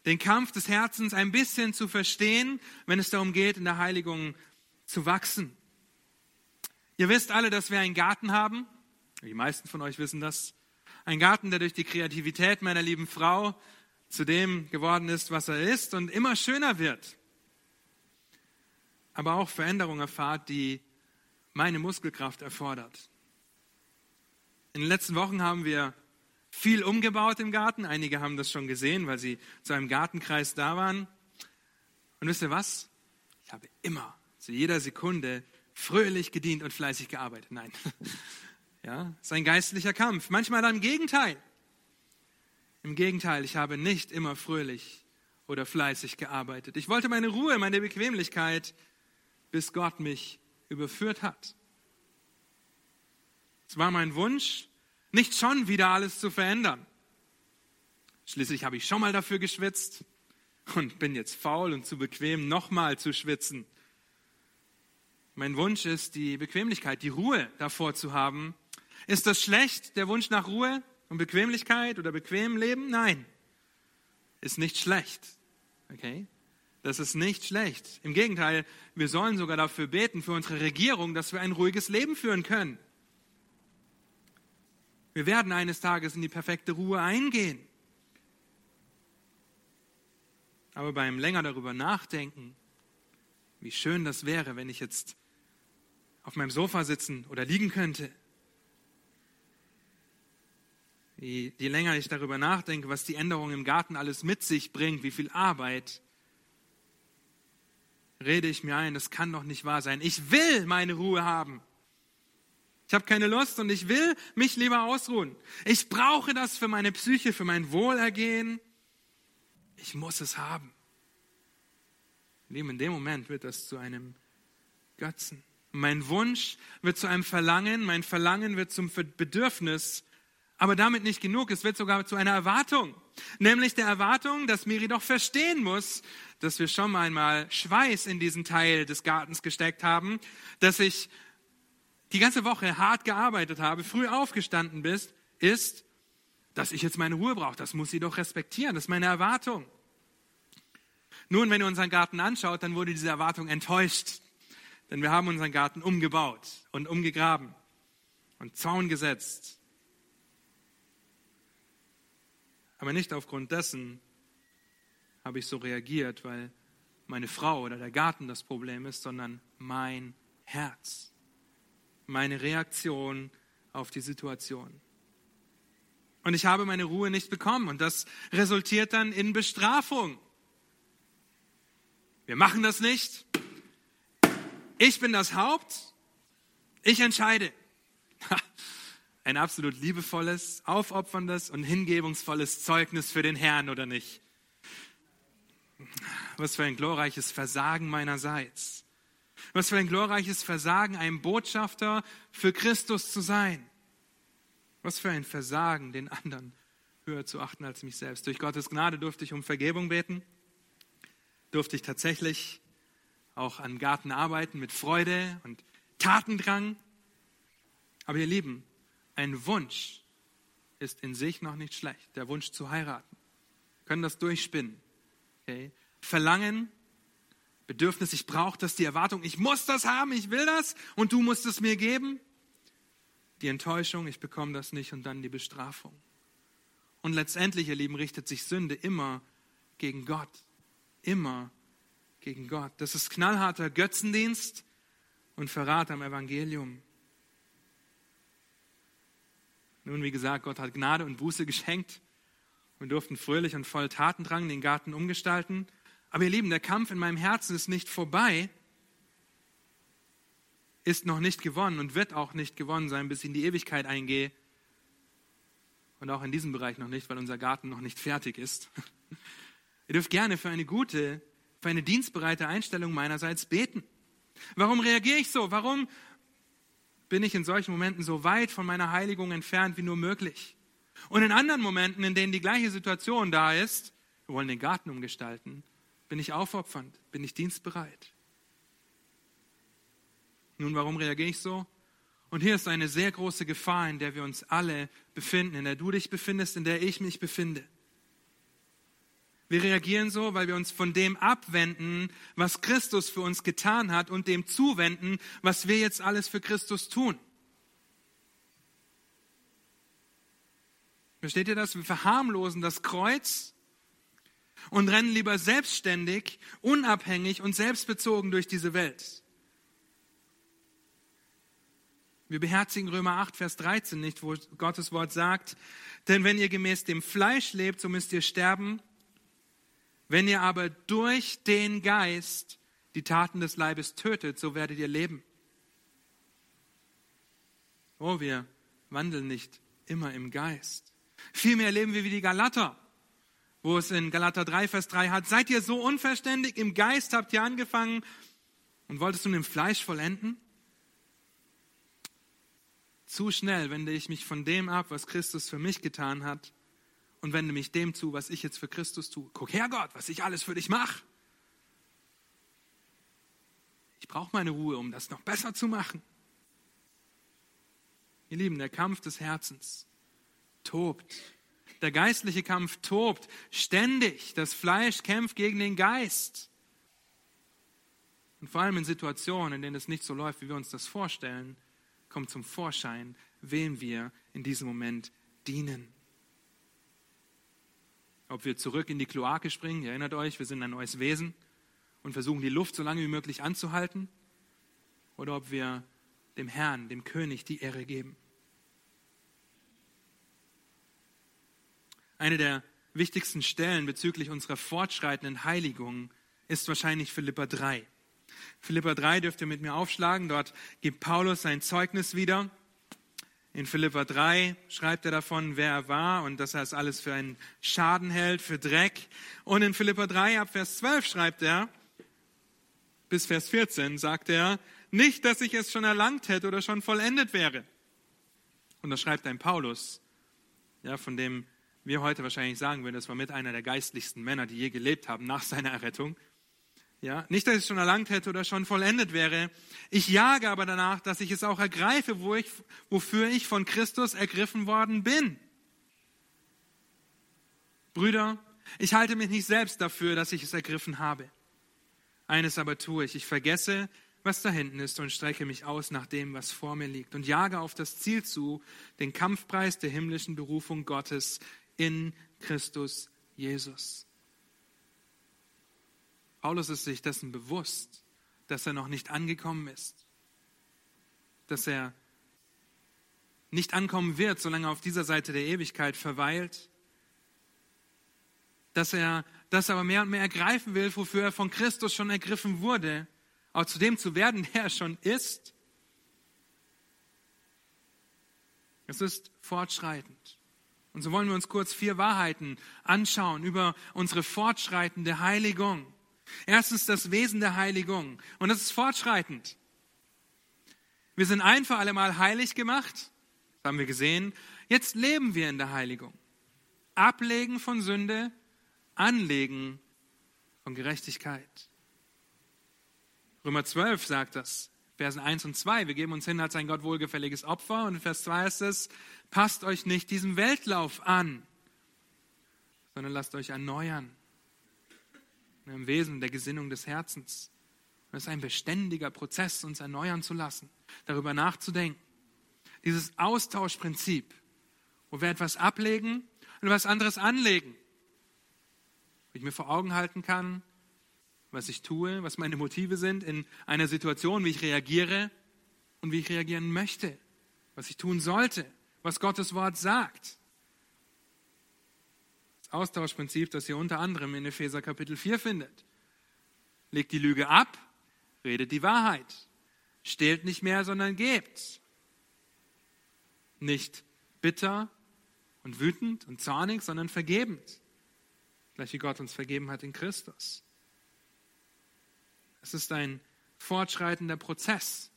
A: Den Kampf des Herzens ein bisschen zu verstehen, wenn es darum geht, in der Heiligung zu wachsen. Ihr wisst alle, dass wir einen Garten haben. Die meisten von euch wissen das. Ein Garten, der durch die Kreativität meiner lieben Frau zu dem geworden ist, was er ist und immer schöner wird. Aber auch Veränderungen erfahrt, die meine Muskelkraft erfordert. In den letzten Wochen haben wir viel umgebaut im Garten. Einige haben das schon gesehen, weil sie zu einem Gartenkreis da waren. Und wisst ihr was? Ich habe immer, zu jeder Sekunde, fröhlich gedient und fleißig gearbeitet. Nein. Ja, ist ein geistlicher Kampf. Manchmal dann im Gegenteil. Im Gegenteil, ich habe nicht immer fröhlich oder fleißig gearbeitet. Ich wollte meine Ruhe, meine Bequemlichkeit, bis Gott mich überführt hat. Es war mein Wunsch, nicht schon wieder alles zu verändern. Schließlich habe ich schon mal dafür geschwitzt und bin jetzt faul und zu bequem, nochmal zu schwitzen. Mein Wunsch ist, die Bequemlichkeit, die Ruhe davor zu haben. Ist das schlecht, der Wunsch nach Ruhe und Bequemlichkeit oder bequem Leben? Nein, ist nicht schlecht. Okay? Das ist nicht schlecht. Im Gegenteil, wir sollen sogar dafür beten, für unsere Regierung, dass wir ein ruhiges Leben führen können. Wir werden eines Tages in die perfekte Ruhe eingehen. Aber beim länger darüber nachdenken, wie schön das wäre, wenn ich jetzt auf meinem Sofa sitzen oder liegen könnte. Je, länger ich darüber nachdenke, was die Änderung im Garten alles mit sich bringt, wie viel Arbeit, rede ich mir ein, das kann doch nicht wahr sein. Ich will meine Ruhe haben. Ich habe keine Lust und ich will mich lieber ausruhen. Ich brauche das für meine Psyche, für mein Wohlergehen. Ich muss es haben. in dem Moment wird das zu einem Götzen. Mein Wunsch wird zu einem Verlangen, mein Verlangen wird zum Bedürfnis, aber damit nicht genug, es wird sogar zu einer Erwartung. Nämlich der Erwartung, dass Miri doch verstehen muss, dass wir schon einmal Schweiß in diesen Teil des Gartens gesteckt haben, dass ich die ganze Woche hart gearbeitet habe, früh aufgestanden bist, ist, dass ich jetzt meine Ruhe brauche. Das muss sie doch respektieren. Das ist meine Erwartung. Nun, wenn ihr unseren Garten anschaut, dann wurde diese Erwartung enttäuscht. Denn wir haben unseren Garten umgebaut und umgegraben und Zaun gesetzt. Aber nicht aufgrund dessen habe ich so reagiert, weil meine Frau oder der Garten das Problem ist, sondern mein Herz, meine Reaktion auf die Situation. Und ich habe meine Ruhe nicht bekommen und das resultiert dann in Bestrafung. Wir machen das nicht, ich bin das Haupt, ich entscheide. Ein absolut liebevolles, aufopferndes und hingebungsvolles Zeugnis für den Herrn oder nicht? Was für ein glorreiches Versagen meinerseits. Was für ein glorreiches Versagen, ein Botschafter für Christus zu sein. Was für ein Versagen, den anderen höher zu achten als mich selbst. Durch Gottes Gnade durfte ich um Vergebung beten, durfte ich tatsächlich auch an Garten arbeiten mit Freude und Tatendrang. Aber ihr Lieben, ein Wunsch ist in sich noch nicht schlecht. Der Wunsch zu heiraten. Wir können das durchspinnen. Okay? Verlangen, Bedürfnis, ich brauche das, die Erwartung, ich muss das haben, ich will das und du musst es mir geben. Die Enttäuschung, ich bekomme das nicht und dann die Bestrafung. Und letztendlich, ihr Lieben, richtet sich Sünde immer gegen Gott. Immer gegen Gott. Das ist knallharter Götzendienst und Verrat am Evangelium. Nun, wie gesagt, Gott hat Gnade und Buße geschenkt und durften fröhlich und voll Tatendrang den Garten umgestalten. Aber ihr Lieben, der Kampf in meinem Herzen ist nicht vorbei, ist noch nicht gewonnen und wird auch nicht gewonnen sein, bis ich in die Ewigkeit eingehe. Und auch in diesem Bereich noch nicht, weil unser Garten noch nicht fertig ist. Ihr dürft gerne für eine gute für eine dienstbereite Einstellung meinerseits beten. Warum reagiere ich so? Warum bin ich in solchen Momenten so weit von meiner Heiligung entfernt wie nur möglich? Und in anderen Momenten, in denen die gleiche Situation da ist, wir wollen den Garten umgestalten, bin ich aufopfernd, bin ich dienstbereit. Nun, warum reagiere ich so? Und hier ist eine sehr große Gefahr, in der wir uns alle befinden, in der du dich befindest, in der ich mich befinde. Wir reagieren so, weil wir uns von dem abwenden, was Christus für uns getan hat und dem zuwenden, was wir jetzt alles für Christus tun. Versteht ihr das? Wir verharmlosen das Kreuz und rennen lieber selbstständig, unabhängig und selbstbezogen durch diese Welt. Wir beherzigen Römer 8, Vers 13 nicht, wo Gottes Wort sagt, denn wenn ihr gemäß dem Fleisch lebt, so müsst ihr sterben. Wenn ihr aber durch den Geist die Taten des Leibes tötet, so werdet ihr leben. Oh, wir wandeln nicht immer im Geist. Vielmehr leben wir wie die Galater, wo es in Galater 3, Vers 3 hat, seid ihr so unverständig, im Geist habt ihr angefangen und wolltest nun im Fleisch vollenden? Zu schnell wende ich mich von dem ab, was Christus für mich getan hat und wende mich dem zu, was ich jetzt für Christus tue. Guck her, Gott, was ich alles für dich mache. Ich brauche meine Ruhe, um das noch besser zu machen. Ihr Lieben, der Kampf des Herzens tobt. Der geistliche Kampf tobt ständig. Das Fleisch kämpft gegen den Geist. Und vor allem in Situationen, in denen es nicht so läuft, wie wir uns das vorstellen, kommt zum Vorschein, wem wir in diesem Moment dienen. Ob wir zurück in die Kloake springen, ihr erinnert euch, wir sind ein neues Wesen und versuchen die Luft so lange wie möglich anzuhalten, oder ob wir dem Herrn, dem König, die Ehre geben. Eine der wichtigsten Stellen bezüglich unserer fortschreitenden Heiligung ist wahrscheinlich Philippa 3. Philippa 3 dürft ihr mit mir aufschlagen. Dort gibt Paulus sein Zeugnis wieder In Philippa 3 schreibt er davon, wer er war und dass er es alles für einen Schaden hält, für Dreck. Und in Philippa 3 ab Vers 12 schreibt er, bis Vers 14 sagt er, nicht, dass ich es schon erlangt hätte oder schon vollendet wäre. Und das schreibt ein Paulus, ja, von dem wir heute wahrscheinlich sagen würden, das war mit einer der geistlichsten Männer, die je gelebt haben nach seiner Errettung. Ja, nicht, dass ich es schon erlangt hätte oder schon vollendet wäre. Ich jage aber danach, dass ich es auch ergreife, wo ich, wofür ich von Christus ergriffen worden bin. Brüder, ich halte mich nicht selbst dafür, dass ich es ergriffen habe. Eines aber tue ich, ich vergesse, was da hinten ist und strecke mich aus nach dem, was vor mir liegt und jage auf das Ziel zu, den Kampfpreis der himmlischen Berufung Gottes in Christus Jesus. Paulus ist sich dessen bewusst, dass er noch nicht angekommen ist, dass er nicht ankommen wird, solange er auf dieser Seite der Ewigkeit verweilt, dass er das aber mehr und mehr ergreifen will, wofür er von Christus schon ergriffen wurde, auch zu dem zu werden, der er schon ist. Es ist fortschreitend. Und so wollen wir uns kurz vier Wahrheiten anschauen über unsere fortschreitende Heiligung. Erstens das Wesen der Heiligung. Und das ist fortschreitend. Wir sind ein für alle Mal heilig gemacht. Das haben wir gesehen. Jetzt leben wir in der Heiligung. Ablegen von Sünde, Anlegen von Gerechtigkeit. Römer 12 sagt das. Versen 1 und 2. Wir geben uns hin als ein Gott wohlgefälliges Opfer. Und in Vers 2 ist es, passt euch nicht diesem Weltlauf an, sondern lasst euch erneuern im Wesen der Gesinnung des Herzens. Es ist ein beständiger Prozess, uns erneuern zu lassen, darüber nachzudenken. Dieses Austauschprinzip, wo wir etwas ablegen und etwas anderes anlegen. Wo ich mir vor Augen halten kann, was ich tue, was meine Motive sind in einer Situation, wie ich reagiere und wie ich reagieren möchte, was ich tun sollte, was Gottes Wort sagt. Austauschprinzip, das ihr unter anderem in Epheser Kapitel 4 findet. Legt die Lüge ab, redet die Wahrheit. Stehlt nicht mehr, sondern gebt. Nicht bitter und wütend und zornig, sondern vergebend. Gleich wie Gott uns vergeben hat in Christus. Es ist ein fortschreitender Prozess.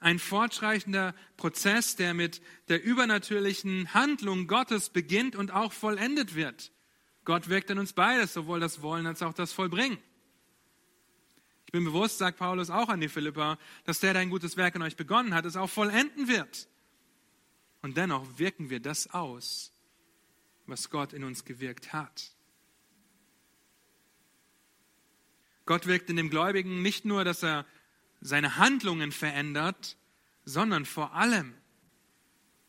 A: Ein fortschreitender Prozess, der mit der übernatürlichen Handlung Gottes beginnt und auch vollendet wird. Gott wirkt in uns beides, sowohl das Wollen als auch das Vollbringen. Ich bin bewusst, sagt Paulus auch an die Philippa, dass der, der ein gutes Werk in euch begonnen hat, es auch vollenden wird. Und dennoch wirken wir das aus, was Gott in uns gewirkt hat. Gott wirkt in dem Gläubigen nicht nur, dass er seine Handlungen verändert, sondern vor allem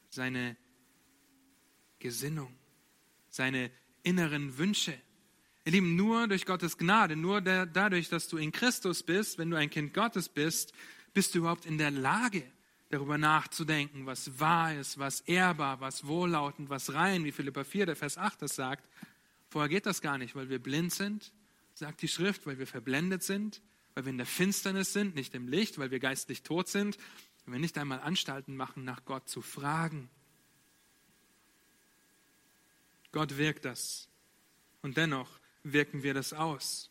A: seine Gesinnung, seine inneren Wünsche. Ihr Lieben, nur durch Gottes Gnade, nur der, dadurch, dass du in Christus bist, wenn du ein Kind Gottes bist, bist du überhaupt in der Lage, darüber nachzudenken, was wahr ist, was ehrbar, was wohllautend, was rein, wie Philippa 4, der Vers 8 das sagt. Vorher geht das gar nicht, weil wir blind sind, sagt die Schrift, weil wir verblendet sind, weil wir in der Finsternis sind, nicht im Licht, weil wir geistlich tot sind, und wir nicht einmal Anstalten machen, nach Gott zu fragen. Gott wirkt das. Und dennoch wirken wir das aus.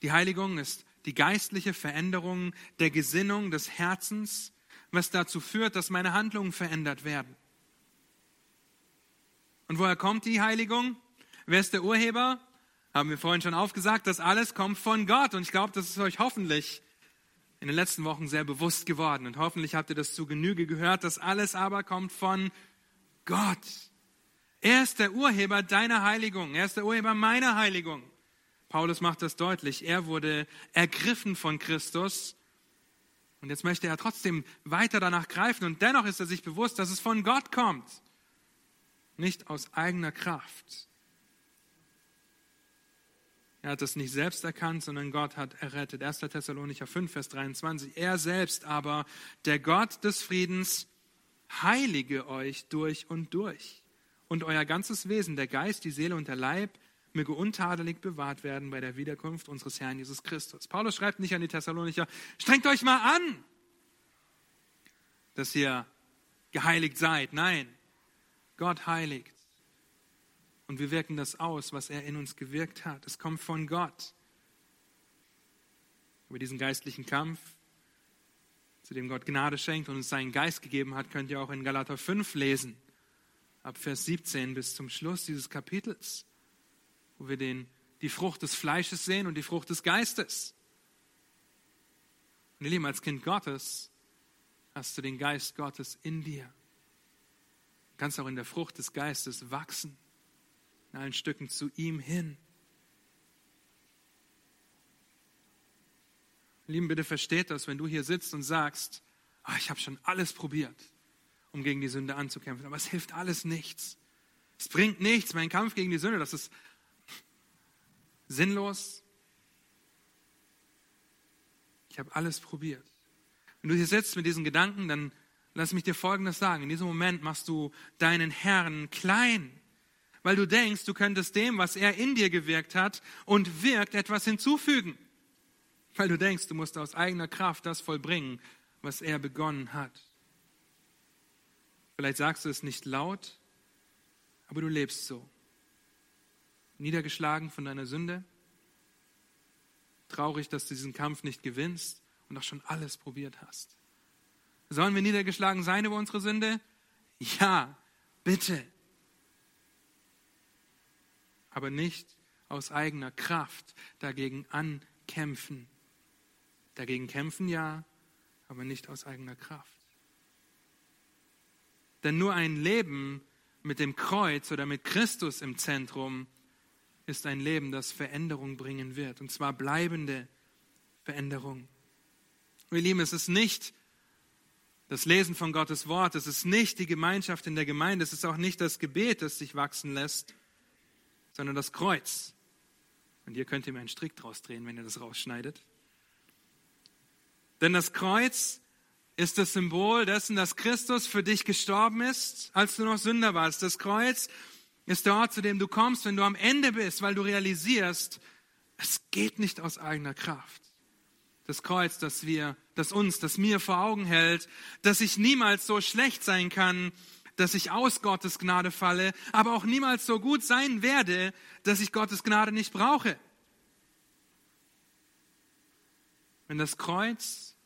A: Die Heiligung ist die geistliche Veränderung der Gesinnung des Herzens, was dazu führt, dass meine Handlungen verändert werden. Und woher kommt die Heiligung? Wer ist der Urheber? Haben wir vorhin schon aufgesagt, das alles kommt von Gott. Und ich glaube, das ist euch hoffentlich in den letzten Wochen sehr bewusst geworden. Und hoffentlich habt ihr das zu Genüge gehört. Das alles aber kommt von Gott. Er ist der Urheber deiner Heiligung. Er ist der Urheber meiner Heiligung. Paulus macht das deutlich. Er wurde ergriffen von Christus. Und jetzt möchte er trotzdem weiter danach greifen. Und dennoch ist er sich bewusst, dass es von Gott kommt. Nicht aus eigener Kraft. Er hat das nicht selbst erkannt, sondern Gott hat errettet. 1. Thessalonicher 5, Vers 23. Er selbst aber, der Gott des Friedens, heilige euch durch und durch und euer ganzes Wesen, der Geist, die Seele und der Leib, möge untadelig bewahrt werden bei der Wiederkunft unseres Herrn Jesus Christus. Paulus schreibt nicht an die Thessalonicher, strengt euch mal an, dass ihr geheiligt seid. Nein, Gott heiligt. Und wir wirken das aus, was er in uns gewirkt hat. Es kommt von Gott. Über diesen geistlichen Kampf, zu dem Gott Gnade schenkt und uns seinen Geist gegeben hat, könnt ihr auch in Galater 5 lesen, ab Vers 17 bis zum Schluss dieses Kapitels, wo wir den, die Frucht des Fleisches sehen und die Frucht des Geistes. Und ihr Lieben, als Kind Gottes hast du den Geist Gottes in dir. Du kannst auch in der Frucht des Geistes wachsen, in allen Stücken zu ihm hin. Lieben, bitte versteht das, wenn du hier sitzt und sagst, oh, ich habe schon alles probiert, um gegen die Sünde anzukämpfen, aber es hilft alles nichts. Es bringt nichts, mein Kampf gegen die Sünde, das ist sinnlos. Ich habe alles probiert. Wenn du hier sitzt mit diesen Gedanken, dann lass mich dir Folgendes sagen. In diesem Moment machst du deinen Herrn klein, weil du denkst, du könntest dem, was er in dir gewirkt hat und wirkt, etwas hinzufügen weil du denkst, du musst aus eigener Kraft das vollbringen, was er begonnen hat. Vielleicht sagst du es nicht laut, aber du lebst so. Niedergeschlagen von deiner Sünde, traurig, dass du diesen Kampf nicht gewinnst und auch schon alles probiert hast. Sollen wir niedergeschlagen sein über unsere Sünde? Ja, bitte. Aber nicht aus eigener Kraft dagegen ankämpfen. Dagegen kämpfen ja, aber nicht aus eigener Kraft. Denn nur ein Leben mit dem Kreuz oder mit Christus im Zentrum ist ein Leben, das Veränderung bringen wird. Und zwar bleibende Veränderung. Wir lieben, es ist nicht das Lesen von Gottes Wort, es ist nicht die Gemeinschaft in der Gemeinde, es ist auch nicht das Gebet, das sich wachsen lässt, sondern das Kreuz. Und ihr könnt ihm einen Strick draus drehen, wenn ihr das rausschneidet. Denn das Kreuz ist das Symbol dessen, dass Christus für dich gestorben ist, als du noch Sünder warst. Das Kreuz ist der Ort, zu dem du kommst, wenn du am Ende bist, weil du realisierst, es geht nicht aus eigener Kraft. Das Kreuz, das wir, das uns, das mir vor Augen hält, dass ich niemals so schlecht sein kann, dass ich aus Gottes Gnade falle, aber auch niemals so gut sein werde, dass ich Gottes Gnade nicht brauche. wenn das Kreuz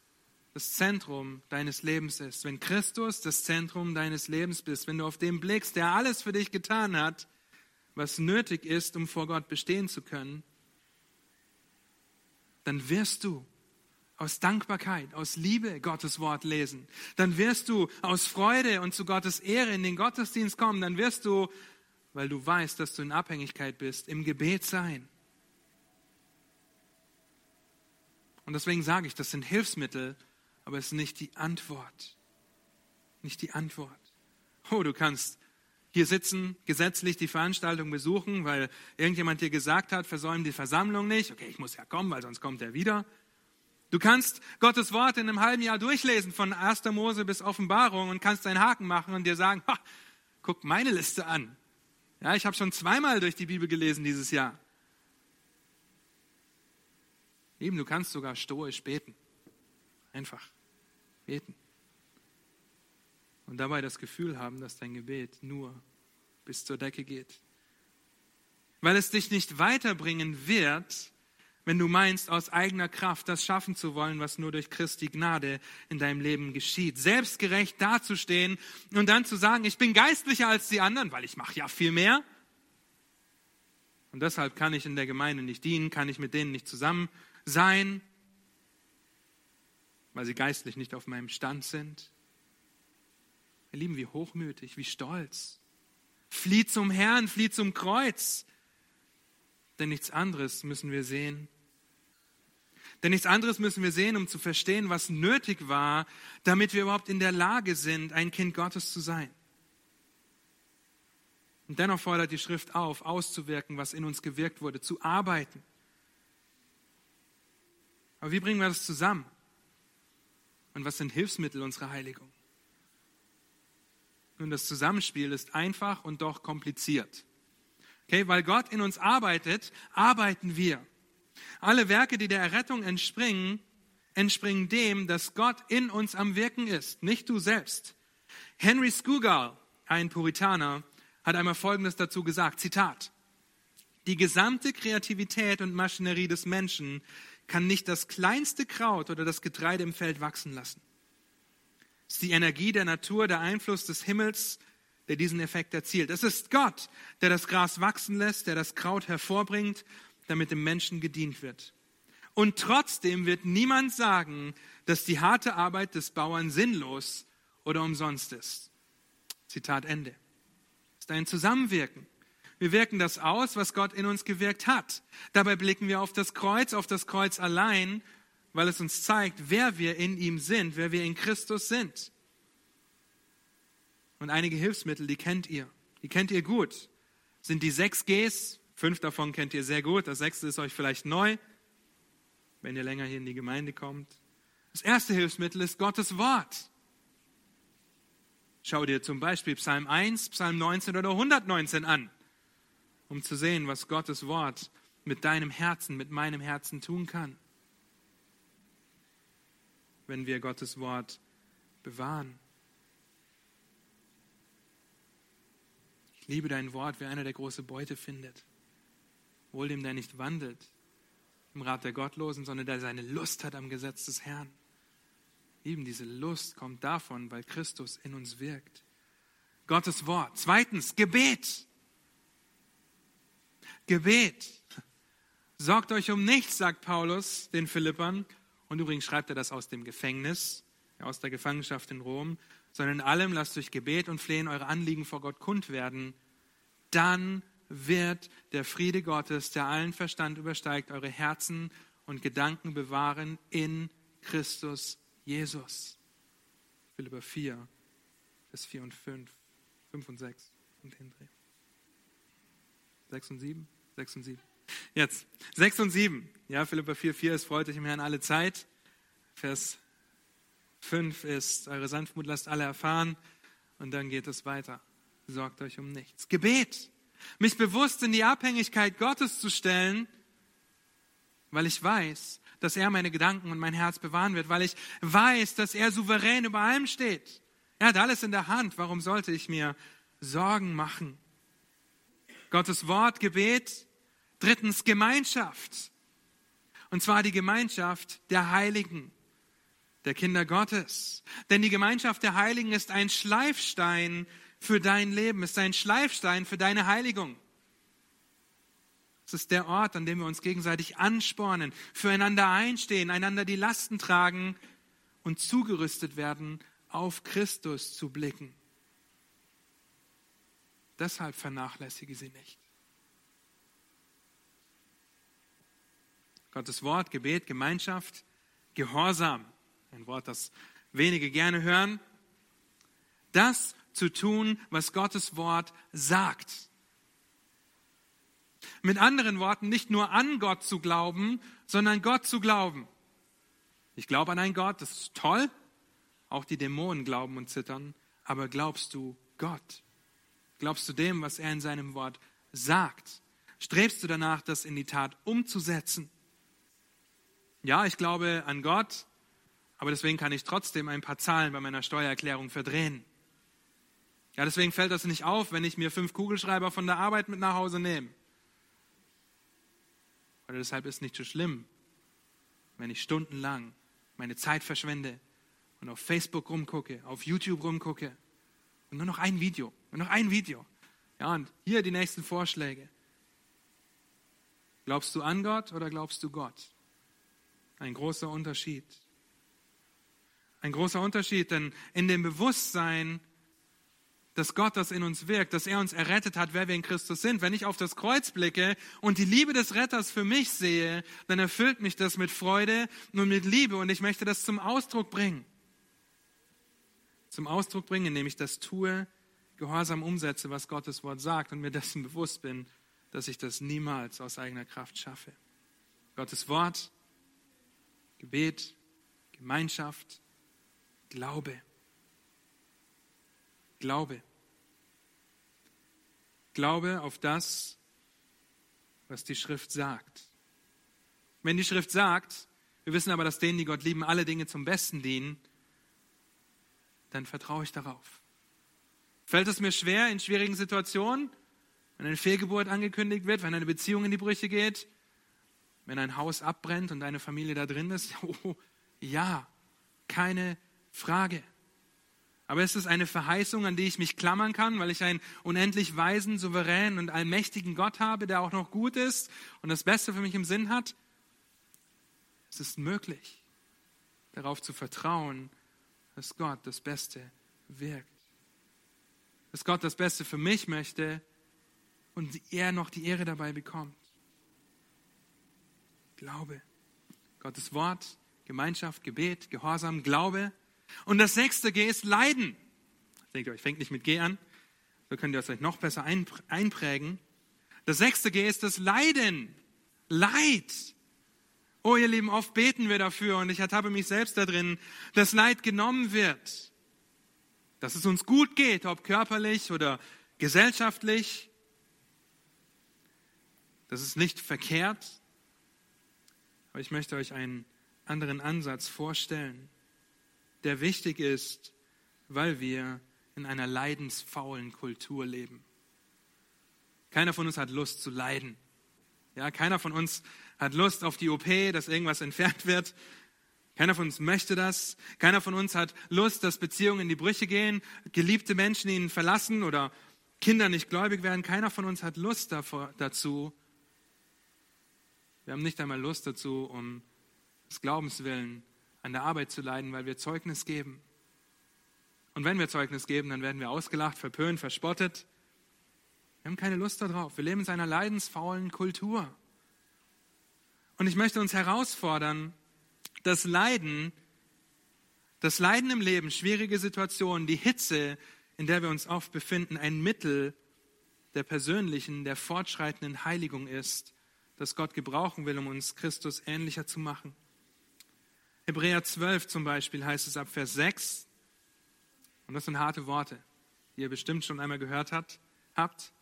A: das Zentrum deines Lebens ist, wenn Christus das Zentrum deines Lebens bist, wenn du auf den blickst, der alles für dich getan hat, was nötig ist, um vor Gott bestehen zu können, dann wirst du aus Dankbarkeit, aus Liebe Gottes Wort lesen. Dann wirst du aus Freude und zu Gottes Ehre in den Gottesdienst kommen. Dann wirst du, weil du weißt, dass du in Abhängigkeit bist, im Gebet sein. Und deswegen sage ich, das sind Hilfsmittel, aber es ist nicht die Antwort. Nicht die Antwort. Oh, du kannst hier sitzen, gesetzlich die Veranstaltung besuchen, weil irgendjemand dir gesagt hat, versäum die Versammlung nicht. Okay, ich muss ja kommen, weil sonst kommt er wieder. Du kannst Gottes Wort in einem halben Jahr durchlesen, von 1. Mose bis Offenbarung und kannst einen Haken machen und dir sagen, guck meine Liste an. Ja, ich habe schon zweimal durch die Bibel gelesen dieses Jahr. Eben, du kannst sogar stoisch beten. Einfach beten. Und dabei das Gefühl haben, dass dein Gebet nur bis zur Decke geht. Weil es dich nicht weiterbringen wird, wenn du meinst, aus eigener Kraft das schaffen zu wollen, was nur durch Christi Gnade in deinem Leben geschieht. Selbstgerecht dazustehen und dann zu sagen, ich bin geistlicher als die anderen, weil ich mache ja viel mehr. Und deshalb kann ich in der Gemeinde nicht dienen, kann ich mit denen nicht zusammen sein, weil sie geistlich nicht auf meinem Stand sind. Ihr Lieben, wie hochmütig, wie stolz. Flieh zum Herrn, flieh zum Kreuz. Denn nichts anderes müssen wir sehen. Denn nichts anderes müssen wir sehen, um zu verstehen, was nötig war, damit wir überhaupt in der Lage sind, ein Kind Gottes zu sein. Und dennoch fordert die Schrift auf, auszuwirken, was in uns gewirkt wurde, zu arbeiten. Aber wie bringen wir das zusammen? Und was sind Hilfsmittel unserer Heiligung? Nun, das Zusammenspiel ist einfach und doch kompliziert. Okay, weil Gott in uns arbeitet, arbeiten wir. Alle Werke, die der Errettung entspringen, entspringen dem, dass Gott in uns am Wirken ist, nicht du selbst. Henry Scougal, ein Puritaner, hat einmal Folgendes dazu gesagt, Zitat, die gesamte Kreativität und Maschinerie des Menschen kann nicht das kleinste Kraut oder das Getreide im Feld wachsen lassen. Es ist die Energie der Natur, der Einfluss des Himmels, der diesen Effekt erzielt. Es ist Gott, der das Gras wachsen lässt, der das Kraut hervorbringt, damit dem Menschen gedient wird. Und trotzdem wird niemand sagen, dass die harte Arbeit des Bauern sinnlos oder umsonst ist. Zitat Ende. Es ist ein Zusammenwirken. Wir wirken das aus, was Gott in uns gewirkt hat. Dabei blicken wir auf das Kreuz, auf das Kreuz allein, weil es uns zeigt, wer wir in ihm sind, wer wir in Christus sind. Und einige Hilfsmittel, die kennt ihr. Die kennt ihr gut. Sind die sechs Gs. Fünf davon kennt ihr sehr gut. Das sechste ist euch vielleicht neu, wenn ihr länger hier in die Gemeinde kommt. Das erste Hilfsmittel ist Gottes Wort. Schau dir zum Beispiel Psalm 1, Psalm 19 oder 119 an, um zu sehen, was Gottes Wort mit deinem Herzen, mit meinem Herzen tun kann, wenn wir Gottes Wort bewahren. Liebe dein Wort, wie einer der große Beute findet. Wohl dem, der nicht wandelt im Rat der Gottlosen, sondern der seine Lust hat am Gesetz des Herrn. Eben diese Lust kommt davon, weil Christus in uns wirkt. Gottes Wort. Zweitens, Gebet. Gebet. Sorgt euch um nichts, sagt Paulus den Philippern. Und übrigens schreibt er das aus dem Gefängnis, aus der Gefangenschaft in Rom sondern in allem lasst durch Gebet und Flehen eure Anliegen vor Gott kund werden. Dann wird der Friede Gottes, der allen Verstand übersteigt, eure Herzen und Gedanken bewahren in Christus Jesus. Philipper 4, Vers 4 und 5, 5 und 6 und hindrehen. 6 und 7, 6 und 7. Jetzt, 6 und 7. Ja, Philippa 4, 4, es freut euch im Herrn alle Zeit. Vers Fünf ist, eure Sanftmut lasst alle erfahren. Und dann geht es weiter. Sorgt euch um nichts. Gebet. Mich bewusst in die Abhängigkeit Gottes zu stellen, weil ich weiß, dass er meine Gedanken und mein Herz bewahren wird, weil ich weiß, dass er souverän über allem steht. Er hat alles in der Hand. Warum sollte ich mir Sorgen machen? Gottes Wort, Gebet. Drittens Gemeinschaft. Und zwar die Gemeinschaft der Heiligen der Kinder Gottes. Denn die Gemeinschaft der Heiligen ist ein Schleifstein für dein Leben, ist ein Schleifstein für deine Heiligung. Es ist der Ort, an dem wir uns gegenseitig anspornen, füreinander einstehen, einander die Lasten tragen und zugerüstet werden, auf Christus zu blicken. Deshalb vernachlässige sie nicht. Gottes Wort, Gebet, Gemeinschaft, Gehorsam ein Wort, das wenige gerne hören, das zu tun, was Gottes Wort sagt. Mit anderen Worten, nicht nur an Gott zu glauben, sondern Gott zu glauben. Ich glaube an einen Gott, das ist toll. Auch die Dämonen glauben und zittern. Aber glaubst du Gott? Glaubst du dem, was er in seinem Wort sagt? Strebst du danach, das in die Tat umzusetzen? Ja, ich glaube an Gott, aber deswegen kann ich trotzdem ein paar Zahlen bei meiner Steuererklärung verdrehen. Ja, deswegen fällt das nicht auf, wenn ich mir fünf Kugelschreiber von der Arbeit mit nach Hause nehme. Oder deshalb ist es nicht so schlimm, wenn ich stundenlang meine Zeit verschwende und auf Facebook rumgucke, auf YouTube rumgucke und nur noch ein Video, nur noch ein Video. Ja, und hier die nächsten Vorschläge. Glaubst du an Gott oder glaubst du Gott? Ein großer Unterschied. Ein großer Unterschied, denn in dem Bewusstsein, dass Gott das in uns wirkt, dass er uns errettet hat, wer wir in Christus sind. Wenn ich auf das Kreuz blicke und die Liebe des Retters für mich sehe, dann erfüllt mich das mit Freude und mit Liebe und ich möchte das zum Ausdruck bringen. Zum Ausdruck bringen, indem ich das tue, gehorsam umsetze, was Gottes Wort sagt und mir dessen bewusst bin, dass ich das niemals aus eigener Kraft schaffe. Gottes Wort, Gebet, Gemeinschaft, Glaube. Glaube. Glaube auf das, was die Schrift sagt. Wenn die Schrift sagt, wir wissen aber, dass denen, die Gott lieben, alle Dinge zum Besten dienen, dann vertraue ich darauf. Fällt es mir schwer in schwierigen Situationen, wenn eine Fehlgeburt angekündigt wird, wenn eine Beziehung in die Brüche geht, wenn ein Haus abbrennt und deine Familie da drin ist? Oh, ja, keine Frage. Aber es ist eine Verheißung, an die ich mich klammern kann, weil ich einen unendlich weisen, souveränen und allmächtigen Gott habe, der auch noch gut ist und das Beste für mich im Sinn hat. Es ist möglich, darauf zu vertrauen, dass Gott das Beste wirkt. Dass Gott das Beste für mich möchte und er noch die Ehre dabei bekommt. Glaube. Gottes Wort, Gemeinschaft, Gebet, Gehorsam, Glaube. Und das sechste G ist Leiden. Denkt euch, fängt nicht mit G an. So könnt ihr euch noch besser einprägen. Das sechste G ist das Leiden. Leid. Oh, ihr Lieben, oft beten wir dafür und ich ertappe mich selbst da drin, dass Leid genommen wird. Dass es uns gut geht, ob körperlich oder gesellschaftlich. Das ist nicht verkehrt. Aber ich möchte euch einen anderen Ansatz vorstellen der wichtig ist, weil wir in einer leidensfaulen Kultur leben. Keiner von uns hat Lust zu leiden. Ja, keiner von uns hat Lust auf die OP, dass irgendwas entfernt wird. Keiner von uns möchte das. Keiner von uns hat Lust, dass Beziehungen in die Brüche gehen, geliebte Menschen ihn verlassen oder Kinder nicht gläubig werden. Keiner von uns hat Lust davor, dazu. Wir haben nicht einmal Lust dazu, um des Glaubens willen an der Arbeit zu leiden, weil wir Zeugnis geben. Und wenn wir Zeugnis geben, dann werden wir ausgelacht, verpönt, verspottet. Wir haben keine Lust darauf. Wir leben in einer leidensfaulen Kultur. Und ich möchte uns herausfordern, das Leiden, das Leiden im Leben, schwierige Situationen, die Hitze, in der wir uns oft befinden, ein Mittel der persönlichen, der fortschreitenden Heiligung ist, das Gott gebrauchen will, um uns Christus ähnlicher zu machen. Hebräer 12 zum Beispiel heißt es ab Vers 6, und das sind harte Worte, die ihr bestimmt schon einmal gehört hat, habt.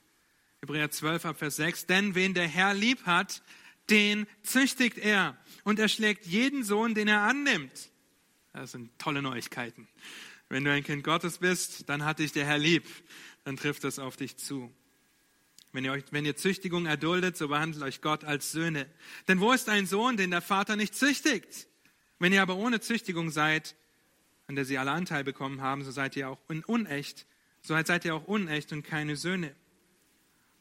A: Hebräer 12 ab Vers 6, denn wen der Herr lieb hat, den züchtigt er und er schlägt jeden Sohn, den er annimmt. Das sind tolle Neuigkeiten. Wenn du ein Kind Gottes bist, dann hat dich der Herr lieb, dann trifft das auf dich zu. Wenn ihr, euch, wenn ihr Züchtigung erduldet, so behandelt euch Gott als Söhne. Denn wo ist ein Sohn, den der Vater nicht züchtigt? Wenn ihr aber ohne Züchtigung seid, an der sie alle Anteil bekommen haben, so seid ihr auch unecht, so seid ihr auch unecht und keine Söhne.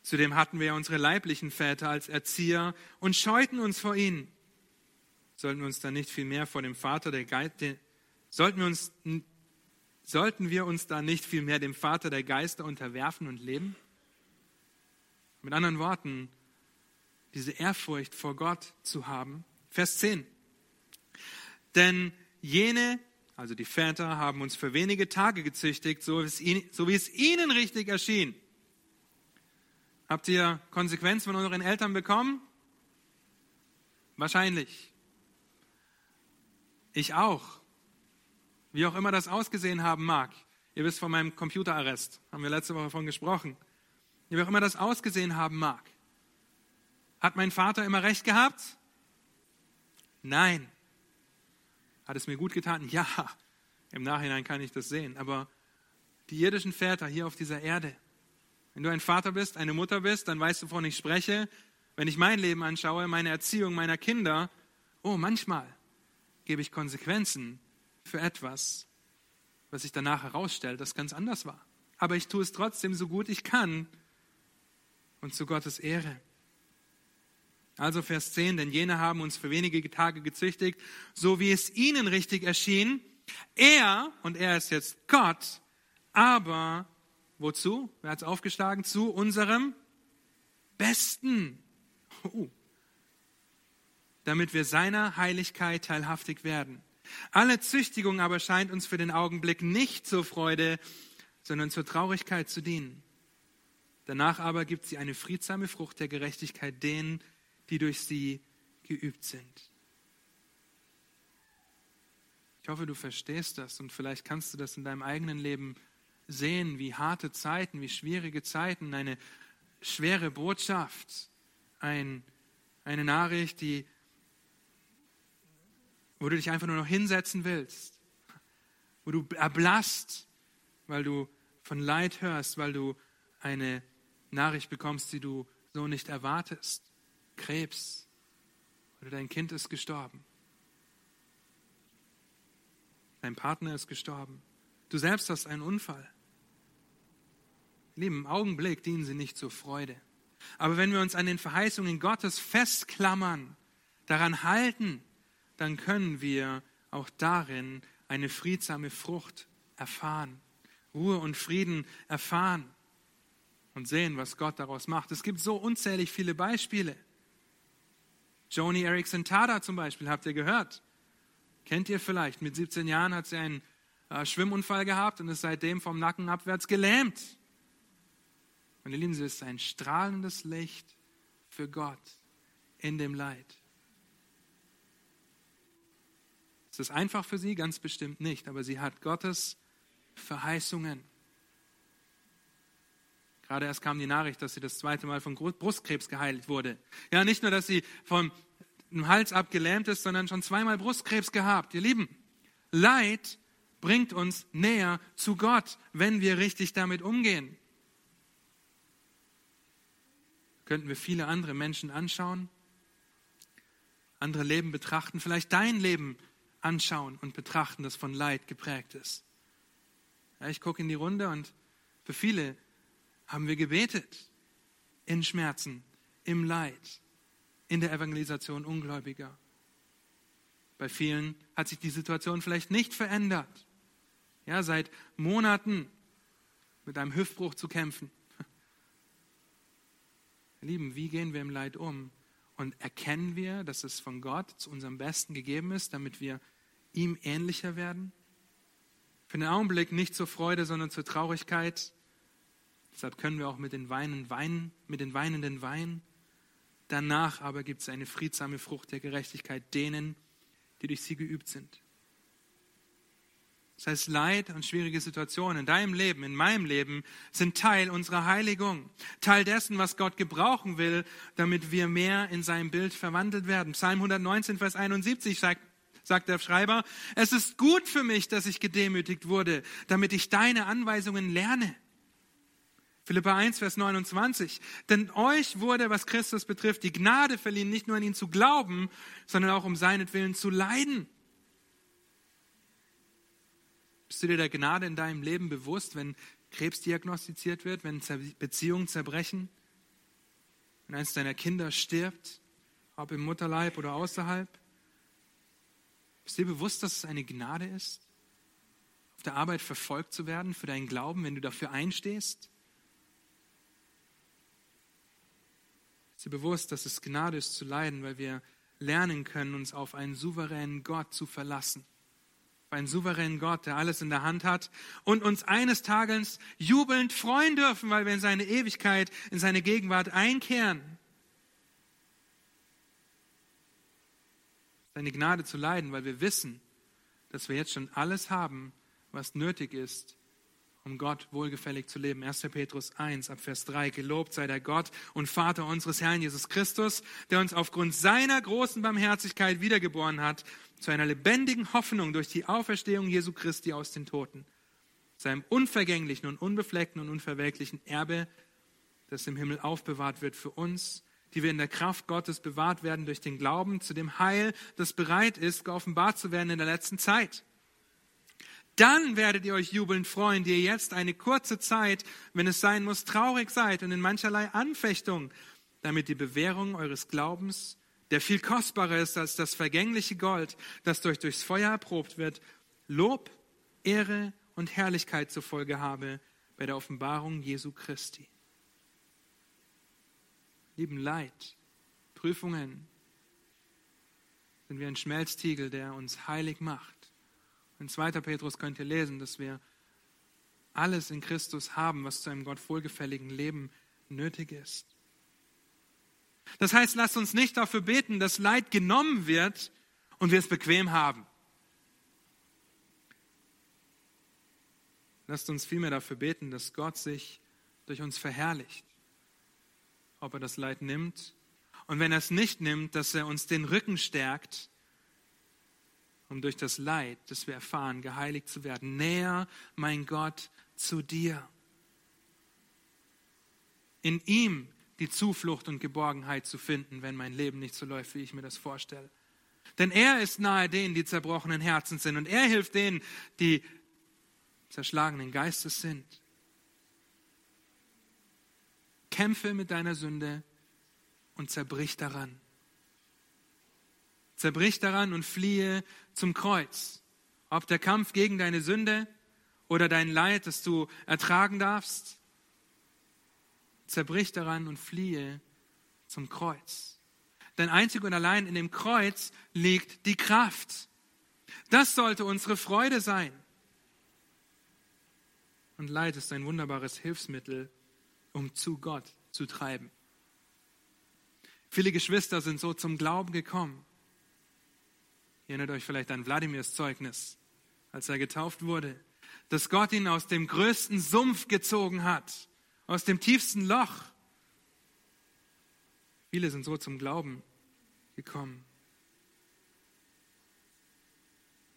A: Zudem hatten wir unsere leiblichen Väter als Erzieher und scheuten uns vor ihnen. Sollten wir uns dann nicht viel mehr vor dem Vater der Geister, sollten wir uns, sollten wir uns da nicht viel mehr dem Vater der Geister unterwerfen und leben? Mit anderen Worten, diese Ehrfurcht vor Gott zu haben. Vers 10. Denn jene, also die Väter, haben uns für wenige Tage gezüchtigt, so wie es ihnen richtig erschien. Habt ihr Konsequenzen von euren Eltern bekommen? Wahrscheinlich. Ich auch. Wie auch immer das ausgesehen haben mag. Ihr wisst von meinem Computerarrest, haben wir letzte Woche davon gesprochen. Wie auch immer das ausgesehen haben mag. Hat mein Vater immer recht gehabt? Nein. Hat es mir gut getan? Ja, im Nachhinein kann ich das sehen. Aber die irdischen Väter hier auf dieser Erde, wenn du ein Vater bist, eine Mutter bist, dann weißt du, wovon ich spreche. Wenn ich mein Leben anschaue, meine Erziehung meiner Kinder, oh, manchmal gebe ich Konsequenzen für etwas, was sich danach herausstellt, das ganz anders war. Aber ich tue es trotzdem so gut ich kann und zu Gottes Ehre. Also Vers 10, denn jene haben uns für wenige Tage gezüchtigt, so wie es ihnen richtig erschien. Er, und er ist jetzt Gott, aber wozu? Wer hat es aufgeschlagen? Zu unserem Besten. Uh. Damit wir seiner Heiligkeit teilhaftig werden. Alle Züchtigung aber scheint uns für den Augenblick nicht zur Freude, sondern zur Traurigkeit zu dienen. Danach aber gibt sie eine friedsame Frucht der Gerechtigkeit denen, die durch sie geübt sind. Ich hoffe, du verstehst das und vielleicht kannst du das in deinem eigenen Leben sehen, wie harte Zeiten, wie schwierige Zeiten, eine schwere Botschaft, ein, eine Nachricht, die, wo du dich einfach nur noch hinsetzen willst. wo du erblasst, weil du von Leid hörst, weil du eine Nachricht bekommst, die du so nicht erwartest. Krebs oder dein Kind ist gestorben. Dein Partner ist gestorben. Du selbst hast einen Unfall. Lieben, im Augenblick dienen sie nicht zur Freude. Aber wenn wir uns an den Verheißungen Gottes festklammern, daran halten, dann können wir auch darin eine friedsame Frucht erfahren, Ruhe und Frieden erfahren und sehen, was Gott daraus macht. Es gibt so unzählig viele Beispiele. Joni Erickson Tada zum Beispiel, habt ihr gehört? Kennt ihr vielleicht? Mit 17 Jahren hat sie einen äh, Schwimmunfall gehabt und ist seitdem vom Nacken abwärts gelähmt. Meine Lieben, sie ist ein strahlendes Licht für Gott in dem Leid. Ist es einfach für sie? Ganz bestimmt nicht, aber sie hat Gottes Verheißungen. Gerade erst kam die Nachricht, dass sie das zweite Mal von Brustkrebs geheilt wurde. Ja, nicht nur, dass sie vom Hals abgelähmt ist, sondern schon zweimal Brustkrebs gehabt. Ihr Lieben, Leid bringt uns näher zu Gott, wenn wir richtig damit umgehen könnten wir viele andere Menschen anschauen, andere Leben betrachten, vielleicht dein Leben anschauen und betrachten, das von Leid geprägt ist. Ja, ich gucke in die Runde und für viele haben wir gebetet in Schmerzen, im Leid, in der Evangelisation Ungläubiger. Bei vielen hat sich die Situation vielleicht nicht verändert. Ja, seit Monaten mit einem Hüftbruch zu kämpfen, Lieben, wie gehen wir im Leid um? Und erkennen wir, dass es von Gott zu unserem Besten gegeben ist, damit wir ihm ähnlicher werden? Für den Augenblick nicht zur Freude, sondern zur Traurigkeit. Deshalb können wir auch mit den Weinen weinen, mit den Weinenden weinen. Danach aber gibt es eine friedsame Frucht der Gerechtigkeit denen, die durch sie geübt sind. Das heißt, Leid und schwierige Situationen in deinem Leben, in meinem Leben sind Teil unserer Heiligung. Teil dessen, was Gott gebrauchen will, damit wir mehr in sein Bild verwandelt werden. Psalm 119, Vers 71 sagt, sagt der Schreiber, es ist gut für mich, dass ich gedemütigt wurde, damit ich deine Anweisungen lerne. Philippa 1, Vers 29. Denn euch wurde, was Christus betrifft, die Gnade verliehen, nicht nur an ihn zu glauben, sondern auch um seinetwillen zu leiden bist du dir der Gnade in deinem Leben bewusst, wenn Krebs diagnostiziert wird, wenn Beziehungen zerbrechen, wenn eines deiner Kinder stirbt, ob im Mutterleib oder außerhalb? Bist du dir bewusst, dass es eine Gnade ist, auf der Arbeit verfolgt zu werden für deinen Glauben, wenn du dafür einstehst? Dir bewusst, dass es Gnade ist zu leiden, weil wir lernen können, uns auf einen souveränen Gott zu verlassen? einen souveränen Gott, der alles in der Hand hat und uns eines Tages jubelnd freuen dürfen, weil wir in seine Ewigkeit, in seine Gegenwart einkehren. Seine Gnade zu leiden, weil wir wissen, dass wir jetzt schon alles haben, was nötig ist, um Gott wohlgefällig zu leben. 1. Petrus 1 ab Vers 3. Gelobt sei der Gott und Vater unseres Herrn Jesus Christus, der uns aufgrund seiner großen Barmherzigkeit wiedergeboren hat zu einer lebendigen Hoffnung durch die Auferstehung Jesu Christi aus den Toten, seinem unvergänglichen und unbefleckten und unverwelklichen Erbe, das im Himmel aufbewahrt wird für uns, die wir in der Kraft Gottes bewahrt werden durch den Glauben zu dem Heil, das bereit ist, geoffenbart zu werden in der letzten Zeit. Dann werdet ihr euch jubelnd freuen, die ihr jetzt eine kurze Zeit, wenn es sein muss, traurig seid und in mancherlei Anfechtung, damit die Bewährung eures Glaubens der viel kostbarer ist als das vergängliche Gold, das durch, durchs Feuer erprobt wird, Lob, Ehre und Herrlichkeit zur Folge habe bei der Offenbarung Jesu Christi. Lieben Leid, Prüfungen sind wie ein Schmelztiegel, der uns heilig macht. In 2. Petrus könnt ihr lesen, dass wir alles in Christus haben, was zu einem Gott wohlgefälligen Leben nötig ist. Das heißt, lasst uns nicht dafür beten, dass Leid genommen wird und wir es bequem haben. Lasst uns vielmehr dafür beten, dass Gott sich durch uns verherrlicht. Ob er das Leid nimmt und wenn er es nicht nimmt, dass er uns den Rücken stärkt, um durch das Leid, das wir erfahren, geheiligt zu werden. Näher, mein Gott, zu dir. In ihm die Zuflucht und Geborgenheit zu finden, wenn mein Leben nicht so läuft, wie ich mir das vorstelle. Denn er ist nahe denen, die zerbrochenen Herzen sind. Und er hilft denen, die zerschlagenen Geistes sind. Kämpfe mit deiner Sünde und zerbrich daran. Zerbrich daran und fliehe zum Kreuz. Ob der Kampf gegen deine Sünde oder dein Leid, das du ertragen darfst, zerbrich daran und fliehe zum Kreuz. Denn einzig und allein in dem Kreuz liegt die Kraft. Das sollte unsere Freude sein. Und Leid ist ein wunderbares Hilfsmittel, um zu Gott zu treiben. Viele Geschwister sind so zum Glauben gekommen. Ihr erinnert euch vielleicht an Wladimirs Zeugnis, als er getauft wurde, dass Gott ihn aus dem größten Sumpf gezogen hat, aus dem tiefsten Loch. Viele sind so zum Glauben gekommen.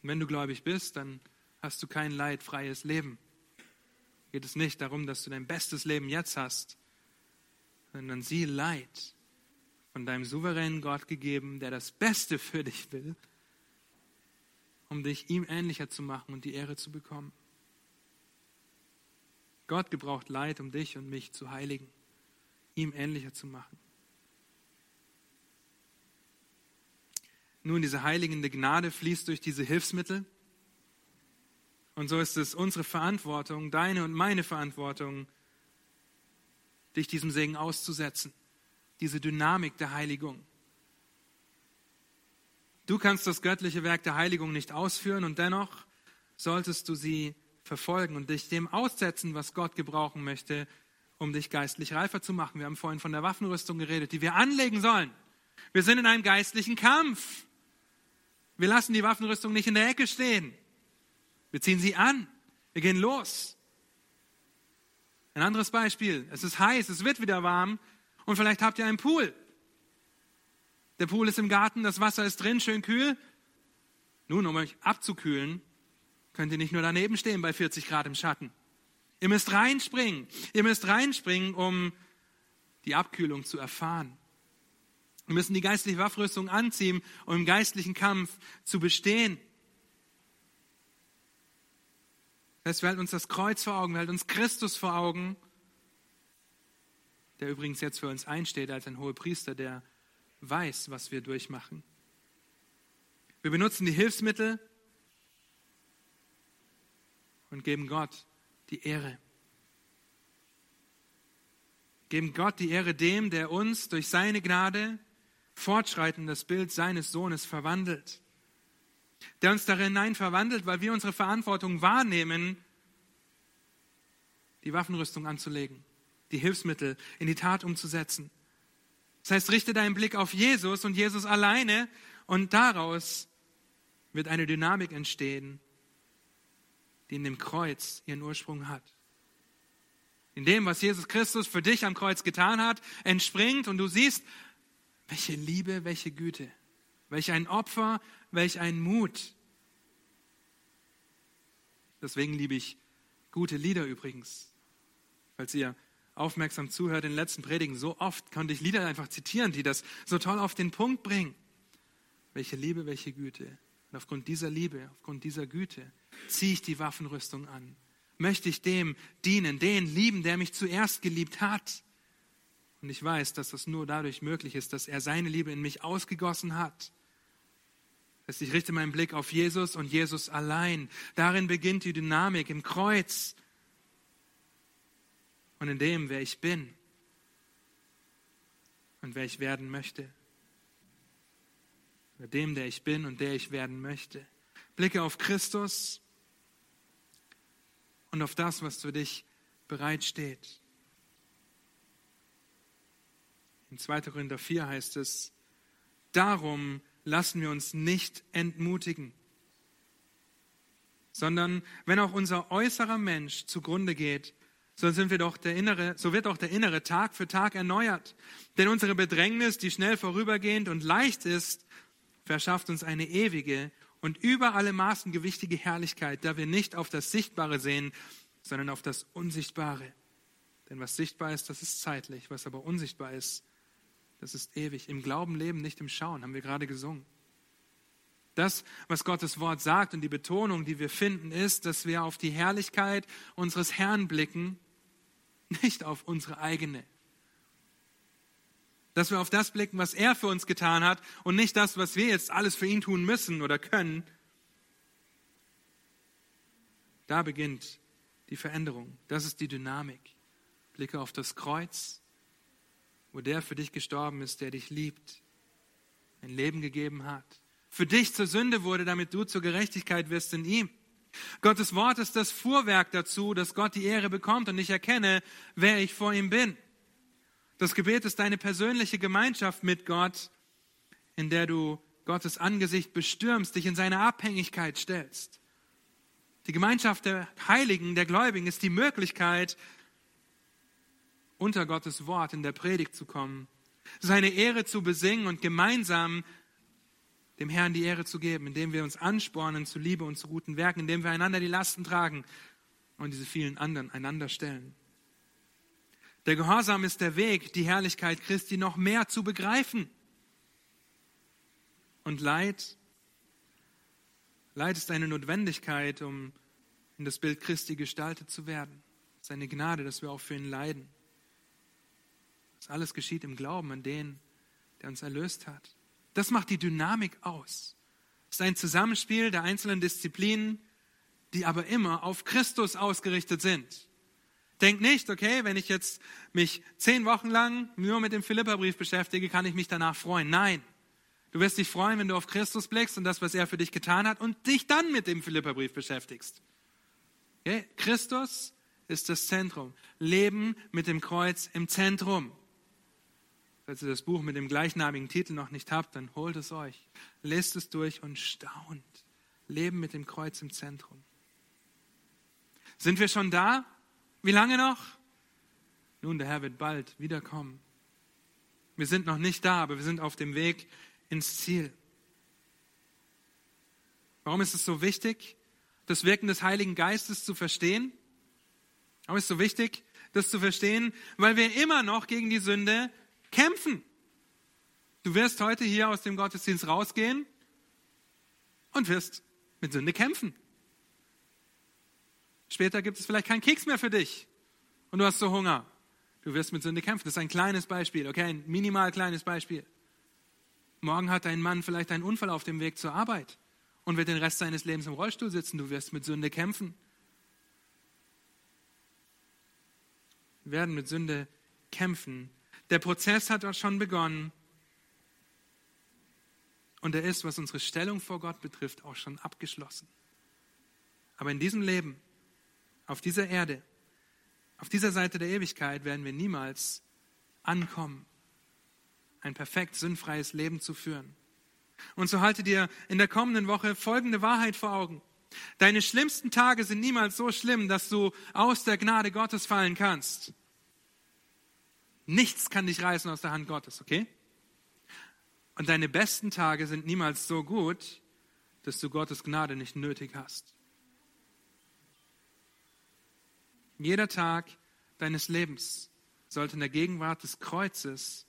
A: Wenn du gläubig bist, dann hast du kein leidfreies Leben. Geht es nicht darum, dass du dein bestes Leben jetzt hast, sondern sieh Leid von deinem souveränen Gott gegeben, der das Beste für dich will, um dich ihm ähnlicher zu machen und die Ehre zu bekommen. Gott gebraucht Leid, um dich und mich zu heiligen, ihm ähnlicher zu machen. Nun, diese heiligende Gnade fließt durch diese Hilfsmittel. Und so ist es unsere Verantwortung, deine und meine Verantwortung, dich diesem Segen auszusetzen, diese Dynamik der Heiligung. Du kannst das göttliche Werk der Heiligung nicht ausführen und dennoch solltest du sie verfolgen und dich dem aussetzen, was Gott gebrauchen möchte, um dich geistlich reifer zu machen. Wir haben vorhin von der Waffenrüstung geredet, die wir anlegen sollen. Wir sind in einem geistlichen Kampf. Wir lassen die Waffenrüstung nicht in der Ecke stehen. Wir ziehen sie an. Wir gehen los. Ein anderes Beispiel. Es ist heiß, es wird wieder warm und vielleicht habt ihr einen Pool. Der Pool ist im Garten, das Wasser ist drin, schön kühl. Nun, um euch abzukühlen, könnt ihr nicht nur daneben stehen bei 40 Grad im Schatten. Ihr müsst reinspringen. Ihr müsst reinspringen, um die Abkühlung zu erfahren. Wir müssen die geistliche Waffrüstung anziehen, um im geistlichen Kampf zu bestehen. Das heißt, wir halten uns das Kreuz vor Augen, wir halten uns Christus vor Augen, der übrigens jetzt für uns einsteht als ein hoher Priester, der weiß, was wir durchmachen. Wir benutzen die Hilfsmittel und geben Gott die Ehre. Geben Gott die Ehre dem, der uns durch seine Gnade fortschreitend das Bild seines Sohnes verwandelt der uns darin hinein verwandelt, weil wir unsere Verantwortung wahrnehmen, die Waffenrüstung anzulegen, die Hilfsmittel in die Tat umzusetzen. Das heißt, richte deinen Blick auf Jesus und Jesus alleine und daraus wird eine Dynamik entstehen, die in dem Kreuz ihren Ursprung hat. In dem, was Jesus Christus für dich am Kreuz getan hat, entspringt und du siehst, welche Liebe, welche Güte, welch ein Opfer, welch ein Mut. Deswegen liebe ich gute Lieder übrigens. Falls ihr aufmerksam zuhört in den letzten Predigen, so oft konnte ich Lieder einfach zitieren, die das so toll auf den Punkt bringen. Welche Liebe, welche Güte. Und aufgrund dieser Liebe, aufgrund dieser Güte ziehe ich die Waffenrüstung an. Möchte ich dem dienen, den lieben, der mich zuerst geliebt hat. Und ich weiß, dass das nur dadurch möglich ist, dass er seine Liebe in mich ausgegossen hat. Ich richte meinen Blick auf Jesus und Jesus allein. Darin beginnt die Dynamik im Kreuz und in dem, wer ich bin und wer ich werden möchte. Oder dem, der ich bin und der ich werden möchte. Blicke auf Christus und auf das, was für dich bereitsteht. In 2. Korinther 4 heißt es, darum lassen wir uns nicht entmutigen, sondern wenn auch unser äußerer Mensch zugrunde geht, so, sind wir doch der innere, so wird auch der innere Tag für Tag erneuert. Denn unsere Bedrängnis, die schnell vorübergehend und leicht ist, verschafft uns eine ewige und über alle Maßen gewichtige Herrlichkeit, da wir nicht auf das Sichtbare sehen, sondern auf das Unsichtbare. Denn was sichtbar ist, das ist zeitlich, was aber unsichtbar ist, das ist ewig. Im Glauben leben, nicht im Schauen, haben wir gerade gesungen. Das, was Gottes Wort sagt und die Betonung, die wir finden, ist, dass wir auf die Herrlichkeit unseres Herrn blicken, nicht auf unsere eigene. Dass wir auf das blicken, was er für uns getan hat und nicht das, was wir jetzt alles für ihn tun müssen oder können. Da beginnt die Veränderung. Das ist die Dynamik. Blicke auf das Kreuz, wo der für dich gestorben ist, der dich liebt, ein Leben gegeben hat, für dich zur Sünde wurde, damit du zur Gerechtigkeit wirst in ihm. Gottes Wort ist das Fuhrwerk dazu, dass Gott die Ehre bekommt und ich erkenne, wer ich vor ihm bin. Das Gebet ist deine persönliche Gemeinschaft mit Gott, in der du Gottes Angesicht bestürmst, dich in seine Abhängigkeit stellst. Die Gemeinschaft der Heiligen, der Gläubigen ist die Möglichkeit, unter Gottes Wort in der Predigt zu kommen, seine Ehre zu besingen und gemeinsam dem Herrn die Ehre zu geben, indem wir uns anspornen zu Liebe und zu guten Werken, indem wir einander die Lasten tragen und diese vielen anderen einander stellen. Der Gehorsam ist der Weg, die Herrlichkeit Christi noch mehr zu begreifen. Und Leid, Leid ist eine Notwendigkeit, um in das Bild Christi gestaltet zu werden. Es ist eine Gnade, dass wir auch für ihn leiden. Das alles geschieht im Glauben an den, der uns erlöst hat. Das macht die Dynamik aus. Es ist ein Zusammenspiel der einzelnen Disziplinen, die aber immer auf Christus ausgerichtet sind. Denk nicht, okay, wenn ich jetzt mich zehn Wochen lang nur mit dem Philipperbrief beschäftige, kann ich mich danach freuen. Nein. Du wirst dich freuen, wenn du auf Christus blickst und das, was er für dich getan hat und dich dann mit dem Philipperbrief beschäftigst. Okay? Christus ist das Zentrum. Leben mit dem Kreuz im Zentrum. Falls ihr das Buch mit dem gleichnamigen Titel noch nicht habt, dann holt es euch. Lest es durch und staunt. Leben mit dem Kreuz im Zentrum. Sind wir schon da? Wie lange noch? Nun, der Herr wird bald wiederkommen. Wir sind noch nicht da, aber wir sind auf dem Weg ins Ziel. Warum ist es so wichtig, das Wirken des Heiligen Geistes zu verstehen? Warum ist es so wichtig, das zu verstehen? Weil wir immer noch gegen die Sünde kämpfen. Du wirst heute hier aus dem Gottesdienst rausgehen und wirst mit Sünde kämpfen. Später gibt es vielleicht keinen Keks mehr für dich und du hast so Hunger. Du wirst mit Sünde kämpfen. Das ist ein kleines Beispiel, okay, ein minimal kleines Beispiel. Morgen hat dein Mann vielleicht einen Unfall auf dem Weg zur Arbeit und wird den Rest seines Lebens im Rollstuhl sitzen. Du wirst mit Sünde kämpfen. Wir werden mit Sünde kämpfen der Prozess hat schon begonnen. Und er ist, was unsere Stellung vor Gott betrifft, auch schon abgeschlossen. Aber in diesem Leben, auf dieser Erde, auf dieser Seite der Ewigkeit werden wir niemals ankommen, ein perfekt sündfreies Leben zu führen. Und so halte dir in der kommenden Woche folgende Wahrheit vor Augen. Deine schlimmsten Tage sind niemals so schlimm, dass du aus der Gnade Gottes fallen kannst. Nichts kann dich reißen aus der Hand Gottes, okay? Und deine besten Tage sind niemals so gut, dass du Gottes Gnade nicht nötig hast. Jeder Tag deines Lebens sollte in der Gegenwart des Kreuzes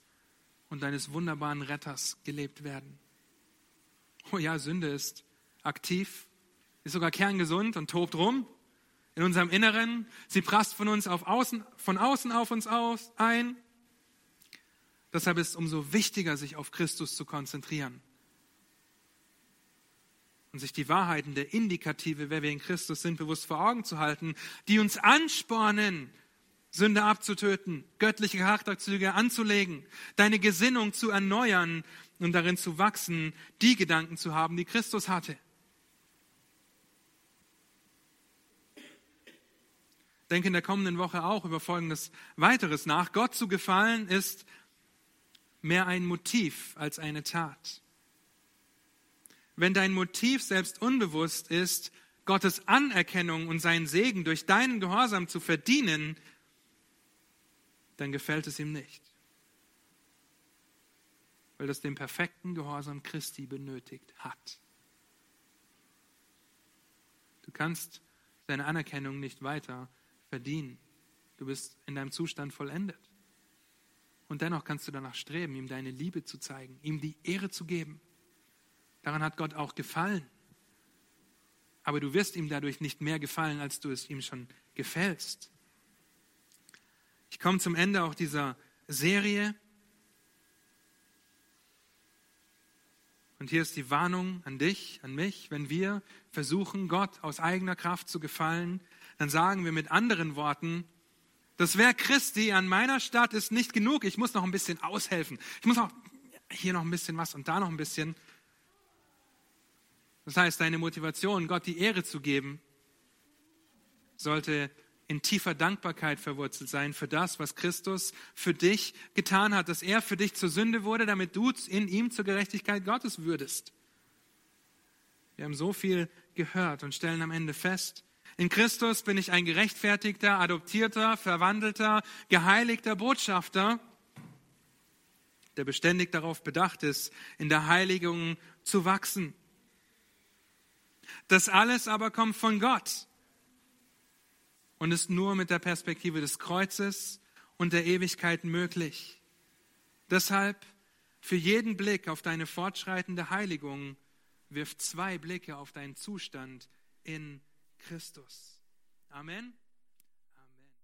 A: und deines wunderbaren Retters gelebt werden. Oh ja, Sünde ist aktiv, ist sogar kerngesund und tobt rum in unserem Inneren. Sie prasst von uns auf außen, von außen auf uns aus, ein Deshalb ist es umso wichtiger, sich auf Christus zu konzentrieren und sich die Wahrheiten der Indikative, wer wir in Christus sind, bewusst vor Augen zu halten, die uns anspornen, Sünde abzutöten, göttliche Charakterzüge anzulegen, deine Gesinnung zu erneuern und darin zu wachsen, die Gedanken zu haben, die Christus hatte. Denke in der kommenden Woche auch über Folgendes weiteres nach. Gott zu gefallen ist mehr ein Motiv als eine Tat. Wenn dein Motiv selbst unbewusst ist, Gottes Anerkennung und seinen Segen durch deinen Gehorsam zu verdienen, dann gefällt es ihm nicht. Weil das den perfekten Gehorsam Christi benötigt hat. Du kannst seine Anerkennung nicht weiter verdienen. Du bist in deinem Zustand vollendet. Und dennoch kannst du danach streben, ihm deine Liebe zu zeigen, ihm die Ehre zu geben. Daran hat Gott auch gefallen. Aber du wirst ihm dadurch nicht mehr gefallen, als du es ihm schon gefällst. Ich komme zum Ende auch dieser Serie. Und hier ist die Warnung an dich, an mich. Wenn wir versuchen, Gott aus eigener Kraft zu gefallen, dann sagen wir mit anderen Worten, das Werk Christi an meiner Stadt ist nicht genug. Ich muss noch ein bisschen aushelfen. Ich muss auch hier noch ein bisschen was und da noch ein bisschen. Das heißt, deine Motivation, Gott die Ehre zu geben, sollte in tiefer Dankbarkeit verwurzelt sein für das, was Christus für dich getan hat, dass er für dich zur Sünde wurde, damit du in ihm zur Gerechtigkeit Gottes würdest. Wir haben so viel gehört und stellen am Ende fest, in Christus bin ich ein gerechtfertigter, adoptierter, verwandelter, geheiligter Botschafter, der beständig darauf bedacht ist, in der Heiligung zu wachsen. Das alles aber kommt von Gott und ist nur mit der Perspektive des Kreuzes und der Ewigkeit möglich. Deshalb für jeden Blick auf deine fortschreitende Heiligung wirf zwei Blicke auf deinen Zustand in Christus. Amen.